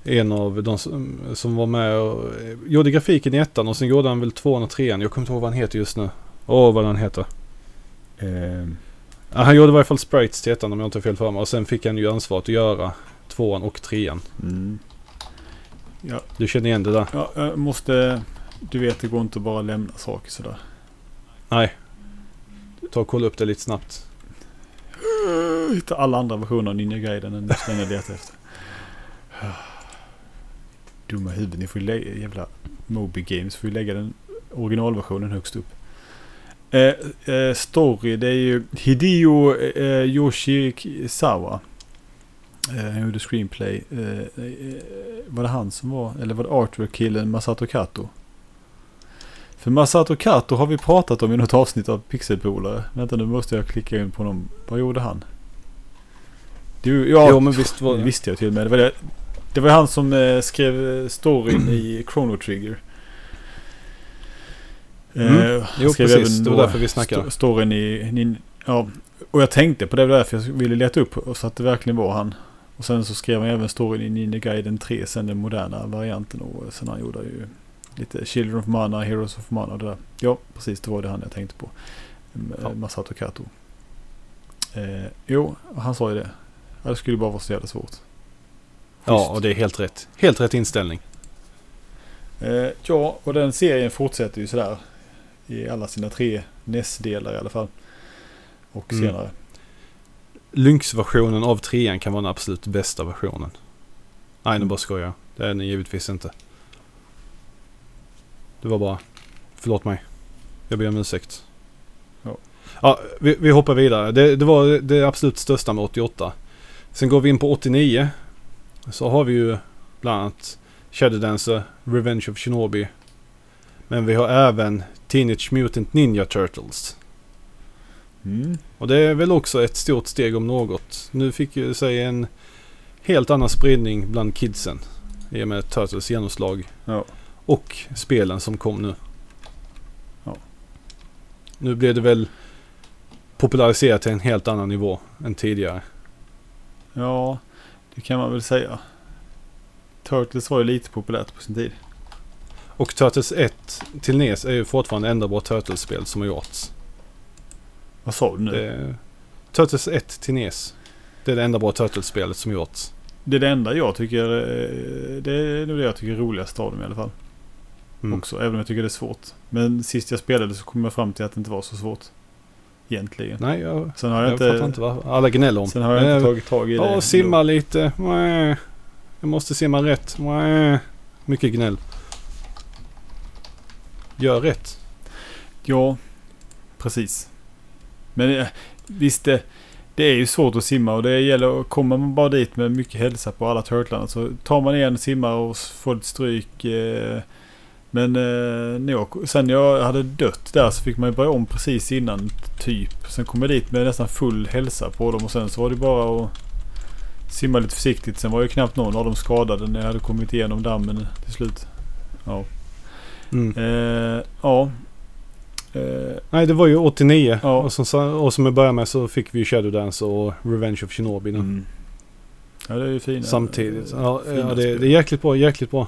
en av de som, som var med och eh, gjorde grafiken i ettan och sen gjorde han väl tvåan och trean. Jag kommer inte ihåg vad han heter just nu. Åh, vad han heter. Ja, han gjorde i varje fall sprites till ettan om jag inte har fel för mig. Och sen fick han ju ansvaret att göra tvåan och trean. mm. Du känner igen det där? Ja, jag måste... Du vet det går inte att bara lämna saker sådär. Nej. Ta och kolla upp det lite snabbt. Hitta alla andra versioner av Ninja Gaiden än den jag letar efter. [sighs] [sighs] Dumma huvud. Ni får ju lägga, jävla Moby Games får ju lägga den originalversionen högst upp. Eh, eh, story, det är ju Hideo eh, Yoshizawa. Eh, han gjorde screenplay. Eh, eh, var det han som var, eller var det artwork-killen Masato Kato? För Masato Kato har vi pratat om i något avsnitt av Pixelpolare. Vänta nu måste jag klicka in på honom. Vad gjorde han? Du, ja, Jo, men visst var det. visste jag till och med. Det var, det, det var han som eh, skrev eh, storyn i Chrono Trigger. Mm. Eh, han Jo, precis. Det var därför vi snackade. sto- Storyn i... Nin, ja, och jag tänkte på det, var därför jag ville leta upp och så att det verkligen var han. Och sen så skrev han även storyn i Ninja Gaiden 3, sen den moderna varianten. Och sen han gjorde ju lite Children of Mana, Heroes of Mana och det där. Ja, precis. Det var det han jag tänkte på. M- Ja. Masato Kato. Eh, jo, han sa ju det. Ja, Det skulle bara vara så jävla svårt. Ja, och det är helt rätt. Helt rätt inställning. Eh, ja, och den serien fortsätter ju sådär. I alla sina tre NES-delar i alla fall. Och Mm. senare. Lynx-versionen av trean kan vara den absolut bästa versionen. Nej, nu bara skojar jag. Det är den givetvis inte. Det var bara... Förlåt mig. Jag ber om ursäkt. Ja. Ja, vi, vi hoppar vidare. Det, det var det absolut största med 88. Sen går vi in på 89. Så har vi ju bland annat Shadow Dancer, Revenge of Shinobi. Men vi har även Teenage Mutant Ninja Turtles. Mm. Och det är väl också ett stort steg om något. Nu fick ju sig en helt annan spridning bland kidsen. I och med Turtles genomslag. Ja. Och spelen som kom nu. Ja. Nu blev det väl populariserat till en helt annan nivå än tidigare. Ja, det kan man väl säga. Turtles var ju lite populärt på sin tid. Och Turtles 1 till NES är ju fortfarande enda bra Turtles-spel som har gjorts. Vad sa du nu? Det Turtles 1 till NES. Det är det enda bra Turtles-spelet som gjorts. Det är det enda jag tycker, eh, det är nog det jag tycker är roligast av dem i alla fall. Mm. Också, även om jag tycker det är svårt. Men sist jag spelade så kom jag fram till att det inte var så svårt. Egentligen. Nej, jag, Sen har jag, jag, fattar inte, inte vad alla gnäller om. sen har jag inte tagit tag i det. Ja, simma lite. Jag måste simma rätt. Mycket gnäll. Gör rätt. Ja, precis. Men eh, visst, det, det är ju svårt att simma och det gäller, kommer man bara dit med mycket hälsa på alla turtlarna så tar man en simmare och får ett stryk. Eh, men eh, när jag, sen jag hade dött där så fick man ju börja om precis innan typ. Sen kom jag dit med nästan full hälsa på dem och sen så var det bara att simma lite försiktigt. Sen var ju knappt någon av dem skadade när jag hade kommit igenom dammen till slut. Ja. Mm. Eh, ja. Eh, Nej, det var ju 89. Ja. Och, som, och som jag började med så fick vi ju Shadowdance och Revenge of Shinobi. Mm. Ja det är ju fina. Samtidigt. Ja, fina ja det, det är jäkligt bra, jäkligt bra.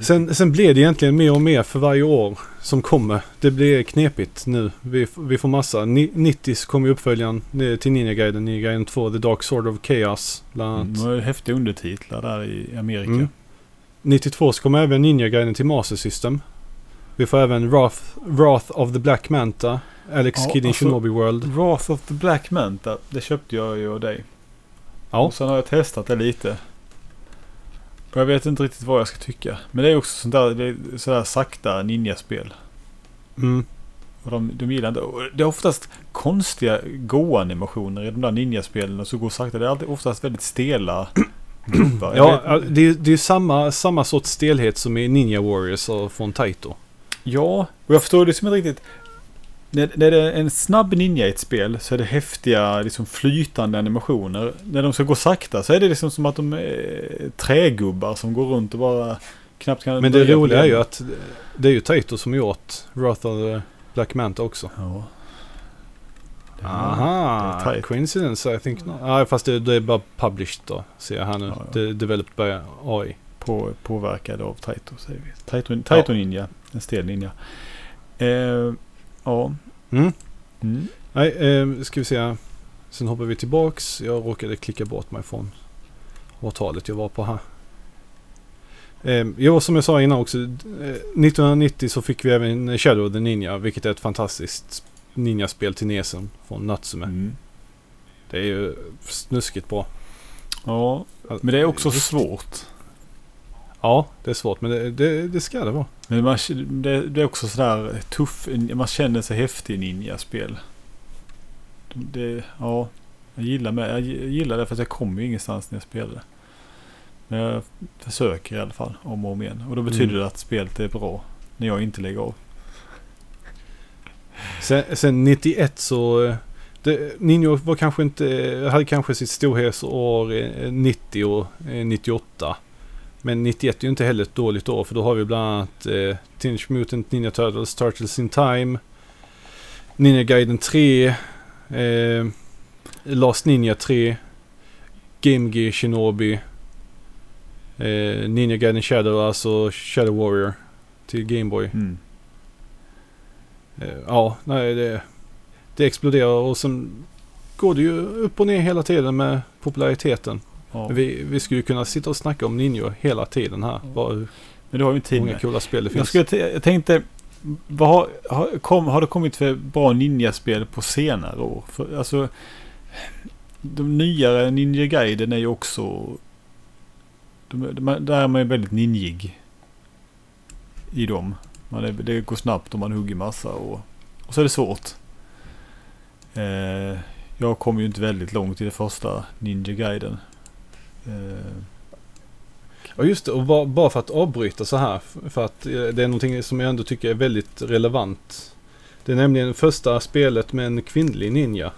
Sen, sen blir det egentligen mer och mer för varje år som kommer. Det blir knepigt nu. Vi, vi får massa. Ni- 90 så kommer ju uppföljaren till Ninja Gaiden. Ninja Gaiden 2, The Dark Sword of Chaos. Bland annat. De har ju häftiga undertitlar där i Amerika. Mm. 92 så kommer även Ninja Gaiden till Master System. Vi får även Wrath, Wrath of the Black Manta. Alex Ja, Kidd in alltså- Shinobi World. Wrath of the Black Manta. Det köpte jag ju av dig. Ja. Och sen har jag testat det lite. Och jag vet inte riktigt vad jag ska tycka. Men det är också sånt där, det är sådär sakta ninjaspel. Mm. Och de, de gillar inte. Det är oftast konstiga gå-animationer i de där ninjaspelen. Och så går sakta. Det är alltid oftast väldigt stela [clears throat] gubbar. Ja, det, är- det är samma, samma sorts stelhet som i Ninja Warriors och från Taito. Ja, och jag förstår det som inte riktigt. När, när det är en snabb ninja i ett spel så är det häftiga, liksom flytande animationer. När de ska gå sakta så är det liksom som att de är trägubbar som går runt och bara knappt kan... Men det roliga är ju att det är ju Taito som gjort Wrath of the Black Manta också. Ja. Aha, coincidence I think not. Ja, fast det, det är bara published då, ser jag här nu. Ja, ja. Det developed by AI. På, påverkad av Taito säger vi. Taito, Taito Ninja. En stel ninja. Eh, ja. Mm. Mm. Nej, eh, ska vi se. Sen hoppar vi tillbaks. Jag råkade klicka bort mig från årtalet jag var på här. Eh, jo, som jag sa innan också. eh, 1990 så fick vi även Shadow of the Ninja, vilket är ett fantastiskt ninjaspel till Nesen från Natsume. Mm. Det är ju snuskigt bra. Ja, men det är också svårt. Ja, det är svårt, men det, det, det ska det vara. Men man, det, det är också sådär tuff, man känner sig häftig i ninjaspel. Det, ja, jag gillar, med, jag gillar det för att jag kommer ju ingenstans när jag spelar det. Men jag försöker i alla fall om och om igen. Och då betyder Mm. det att spelet är bra när jag inte lägger av. Sen, sen 91 så... Det, Ninja var kanske inte, hade kanske sitt storhetsår eh, 90 och eh, 98. Men 91 är ju inte heller ett dåligt år för då har vi bland annat eh, Teenage Mutant Ninja Turtles, Turtles in Time, Ninja Gaiden 3, eh, Last Ninja 3, Game Gear Shinobi, eh, Ninja Gaiden Shadow, alltså Shadow Warrior till Game Boy. Mm. Eh, Ja, nej det, det exploderar och sen går det ju upp och ner hela tiden med populariteten. Ja. Vi, vi skulle kunna sitta och snacka om Ninja hela tiden här. Hur Men du har ju en tid många coola spel det Jag, finns. skulle, t- jag tänkte, vad har, har, kom, har det kommit för bra ninjaspel på senare år? För, alltså, de nyare Ninja Gaiden är ju också... De, de, är- där är man ju väldigt ninjig. I dem. Man är, det går snabbt och man hugger massa och, och så är det svårt. Eh, jag kom ju inte väldigt långt i det första Ninja Gaiden. Eh, Ja just det, och bara, för att avbryta så här. För att eh, det är någonting som jag ändå tycker är väldigt relevant. Det är nämligen första spelet med en kvinnlig ninja.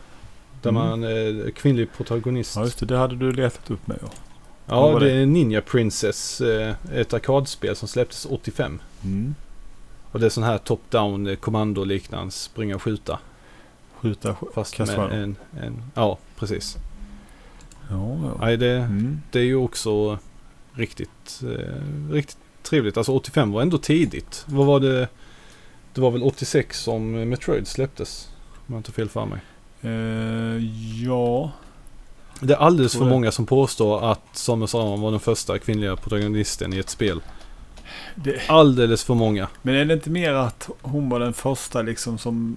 Där Mm. man är kvinnlig protagonist. ja just det, det hade du letat upp med. Ja. Det är Ninja Princess. eh, Ett arkadspel som släpptes 85. Mm. Och det är sån här top-down eh, kommando liknande springa och skjuta. Skjuta, sk- Fast med en, en... Ja, precis. Ja. Nej, det, Mm. det är ju också riktigt, eh, riktigt trevligt. Alltså 85 var ändå tidigt. Vad var det? Det var väl 86 som Metroid släpptes. Om jag inte har fel för mig. Eh, ja. Det är alldeles för det. många som påstår att Samus Aran var den första kvinnliga protagonisten i ett spel. Det, Alldeles för många. men är det inte mer att hon var den första liksom som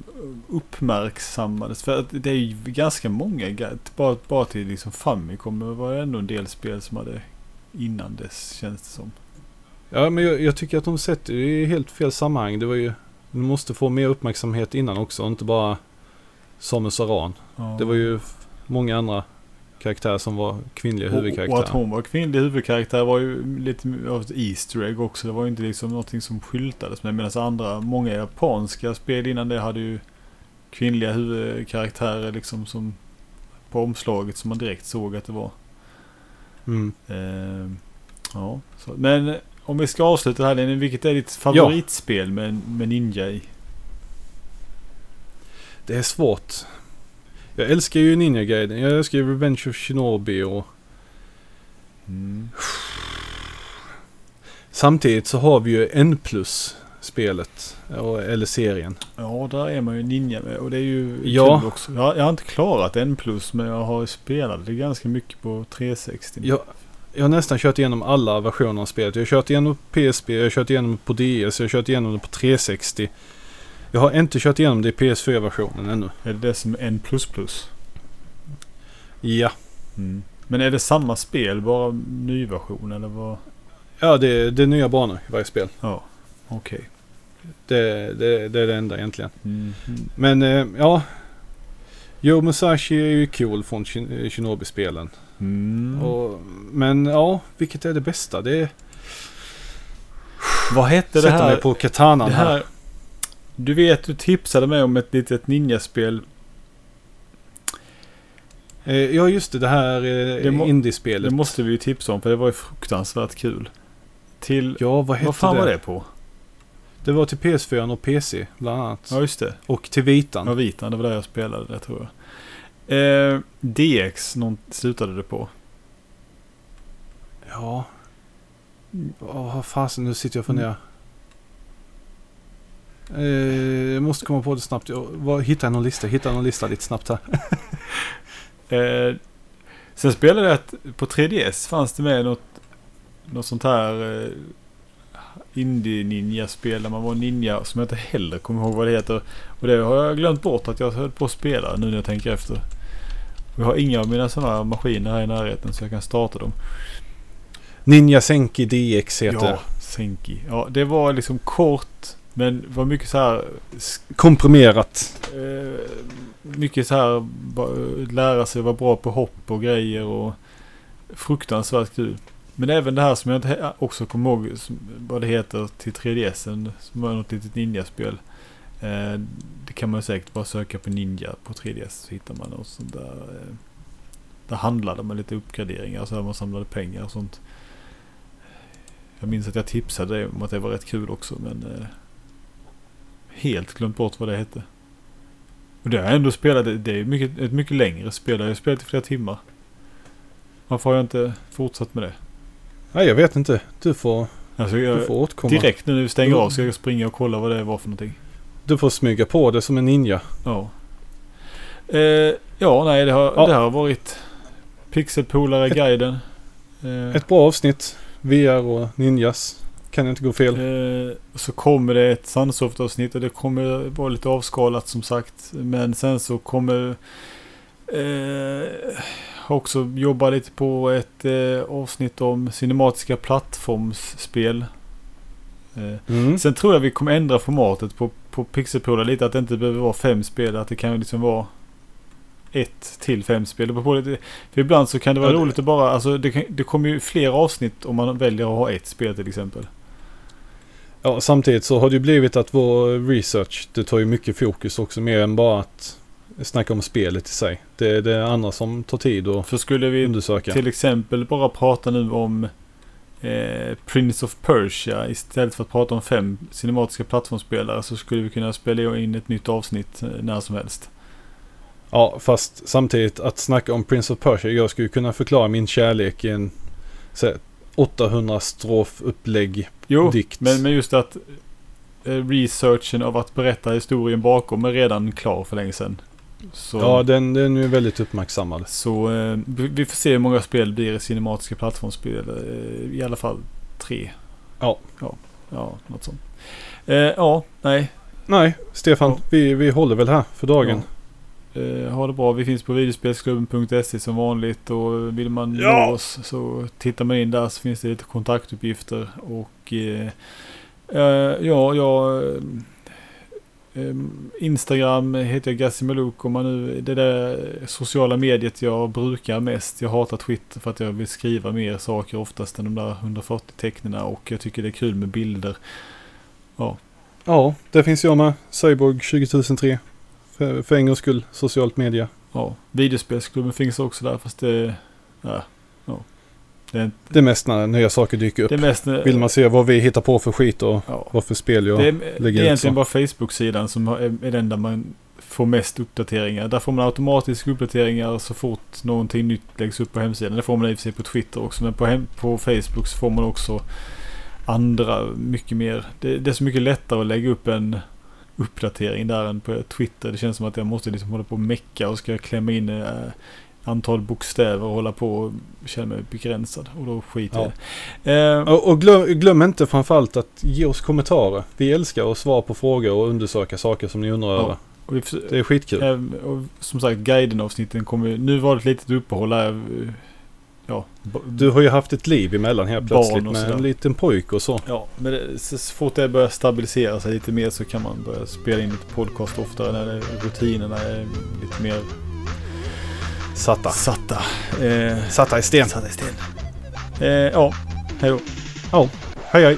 uppmärksammades? För att det är ju ganska många, ga- bara, bara till liksom Famicom var det ändå en del spel som hade innan dess känns det som. Ja, men jag, jag tycker att de sätter det i helt fel sammanhang. Det var ju... Du måste få mer uppmärksamhet innan också, inte bara Samus Aran. Ja. Det var ju många andra karaktärer som var kvinnliga och, och att hon var kvinnlig huvudkaraktär var ju lite av ett Easter egg också. Det var ju inte liksom någonting som skyltades med. Medan andra, många japanska spel innan det hade ju kvinnliga huvudkaraktärer liksom som på omslaget som man direkt såg att det var. Mm. Eh, ja, så. Men eh, om vi ska avsluta här Lenny, vilket är ditt favoritspel med, med Ninja i? Det är svårt. Jag älskar ju Ninja Gaiden. Jag älskar ju Revenge of Shinobi och Mm. samtidigt så har vi ju N plus spelet. Eller serien. Ja, där är man ju ninja med och det är ju Ja. kul också. Jag, jag har inte klarat en plus men jag har spelat det ganska mycket på 360. Jag, jag har nästan kört igenom alla versioner av spelet. Jag har kört igenom PSP, jag har kört igenom på DS, jag har kört igenom det på 360. Jag har inte kört igenom det i PS4-versionen ännu. Är det det som är plus? Ja. Mm. Men är det samma spel, bara ny version eller vad? Ja, det, det är nya banor i varje spel. Ja, okej. Det, det, det är det enda egentligen. Mm. Men eh, ja. Joe Musashi är ju cool från Shin- Shinobi-spelen. Mm. Och, men ja, vilket är det bästa? Det är... Vad hette det Sätter här? mig på katanan det här. Du vet, du tipsade mig om ett litet ninjaspel. Eh, ja, just det. Det här eh, Det indiespelet. Det måste vi ju tipsa om för det var ju fruktansvärt kul. Till... Ja, vad hette vad fan det? var det på? Det var till PS4 och PC bland annat. Ja, just det. Och till Vitan. Ja, Vitan. Det var där jag spelade det tror jag. Eh, DX någon, slutade det på. Ja. Åh, fasen, nu sitter jag och funderar. Eh, jag måste komma på det snabbt. Jag någon lista? Hittar jag någon lista lite snabbt här? [laughs] Eh, sen spelade jag ett, på 3DS fanns det med något, något sånt här eh, indie-ninja-spel där man var ninja som jag inte heller kommer ihåg vad det heter. Och det har jag glömt bort att jag höll på att spela nu när jag tänker efter. Jag har inga av mina sådana maskiner här i närheten så jag kan starta dem. Ninja Senki DX heter Ja, det. Senki. Ja, det var liksom kort men var mycket så här Komprimerat. Eh, mycket så här lära sig vara bra på hopp och grejer och fruktansvärt kul. Men även det här som jag inte också kommer ihåg vad det heter till 3DSen som var något litet ninjaspel. Eh, det kan man säkert bara söka på ninja på 3DS så hittar man något sånt där. Eh, där handlade man lite uppgraderingar så här man samlade pengar och sånt. Jag minns att jag tipsade om att det var rätt kul också men eh, helt glömt bort vad det hette. Och det har jag ändå spelat. Det- är mycket, ett mycket längre spel. Jag har spelat i flera timmar. Varför har jag inte fortsatt med det? Nej, jag vet inte. Du får, Alltså du jag, får återkomma. direkt nu när vi stänger Du- av ska jag springa och kolla vad det var för någonting. Du får smyga på det som en ninja. Ja. Eh, ja, nej det har, Ja. det har varit Pixelpolare-guiden. Eh, Ett bra avsnitt. VR och ninjas. Kan inte gå fel. Eh, så kommer det ett Sunsoft-avsnitt och det kommer vara lite avskalat som sagt. Men sen så kommer eh, också jobba lite på ett eh, avsnitt om cinematiska plattformsspel. Eh, Mm. sen tror jag vi kommer ändra formatet på, på Pixelpolar lite. Att det inte behöver vara fem spel. Att det kan liksom vara ett till fem spel. Det på lite, för ibland så kan det vara Ja, roligt att bara, alltså det, kan, det kommer ju fler avsnitt om man väljer att ha ett spel till exempel. Ja, samtidigt så har det ju blivit att vår research, det tar ju mycket fokus också mer än bara att snacka om spelet i sig. Det är det andra som tar tid att För skulle vi undersöka. till exempel bara prata nu om eh, Prince of Persia istället för att prata om fem cinematiska plattformsspelare så skulle vi kunna spela in ett nytt avsnitt eh, när som helst. Ja, fast samtidigt att snacka om Prince of Persia. Jag skulle kunna förklara min kärlek i en 800 strofupplägg Jo, dikt. men, men just att eh, researchen av att berätta historien bakom är redan klar för länge sedan. Så, Ja, den, den är väldigt uppmärksammad. så eh, vi får se hur många spel blir i cinematiska plattformsspel. Eh, I alla fall tre. Ja. Ja, ja något sånt. Eh, ja, nej. Nej, Stefan, Ja. vi, vi håller väl här för dagen. Eh, ha det bra. Vi finns på videospelsklubben.se som vanligt och vill man Ja. nå oss så tittar man in där så finns det lite kontaktuppgifter och eh, eh, ja, jag eh, eh, Instagram heter jag Gassimaluk om man nu, det där sociala mediet jag brukar mest. Jag hatar Twitter för att jag vill skriva mer saker oftast än de där 140 tecknena och jag tycker det är kul med bilder. Ja, där finns jag med. Cyborg 20003. För, för en gångs skull, socialt media. Ja, videospelsklubben finns också där fast det, ja, ja. Det är, inte- Det är mest när nya saker dyker upp. det är mest Vill man se vad vi hittar på för skit och ja. vad för spel jag Det är, lägger det är egentligen bara Facebook-sidan som är, är den där man får mest uppdateringar. Där får man automatiska uppdateringar så fort någonting nytt läggs upp på hemsidan. Det får man i och för sig på Twitter också. Men på, hem, på Facebook så får man också andra mycket mer. Det, det är så mycket lättare att lägga upp en uppdatering där än på Twitter. Det känns som att jag måste liksom hålla på och mecka och ska klämma in eh, antal bokstäver och hålla på och känna mig begränsad. Och då skiter jag. Eh, Och, och glöm, glöm inte framförallt att ge oss kommentarer. Vi älskar att svara på frågor och undersöka saker som ni undrar Ja. över. Det är skitkul. Eh, och som sagt, guiden-avsnitten kommer. Nu var det ett litet uppehåll här. Ja. Du har ju haft ett liv emellan helt plötsligt med en liten pojk och så. Ja, men det, så fort det börjar stabilisera sig lite mer så kan man börja spela in lite podcast oftare när rutinerna är lite mer Satta. satta. Eh, Satta i sten. satta i sten. Eh, ja, hej då. Ja, hej hej.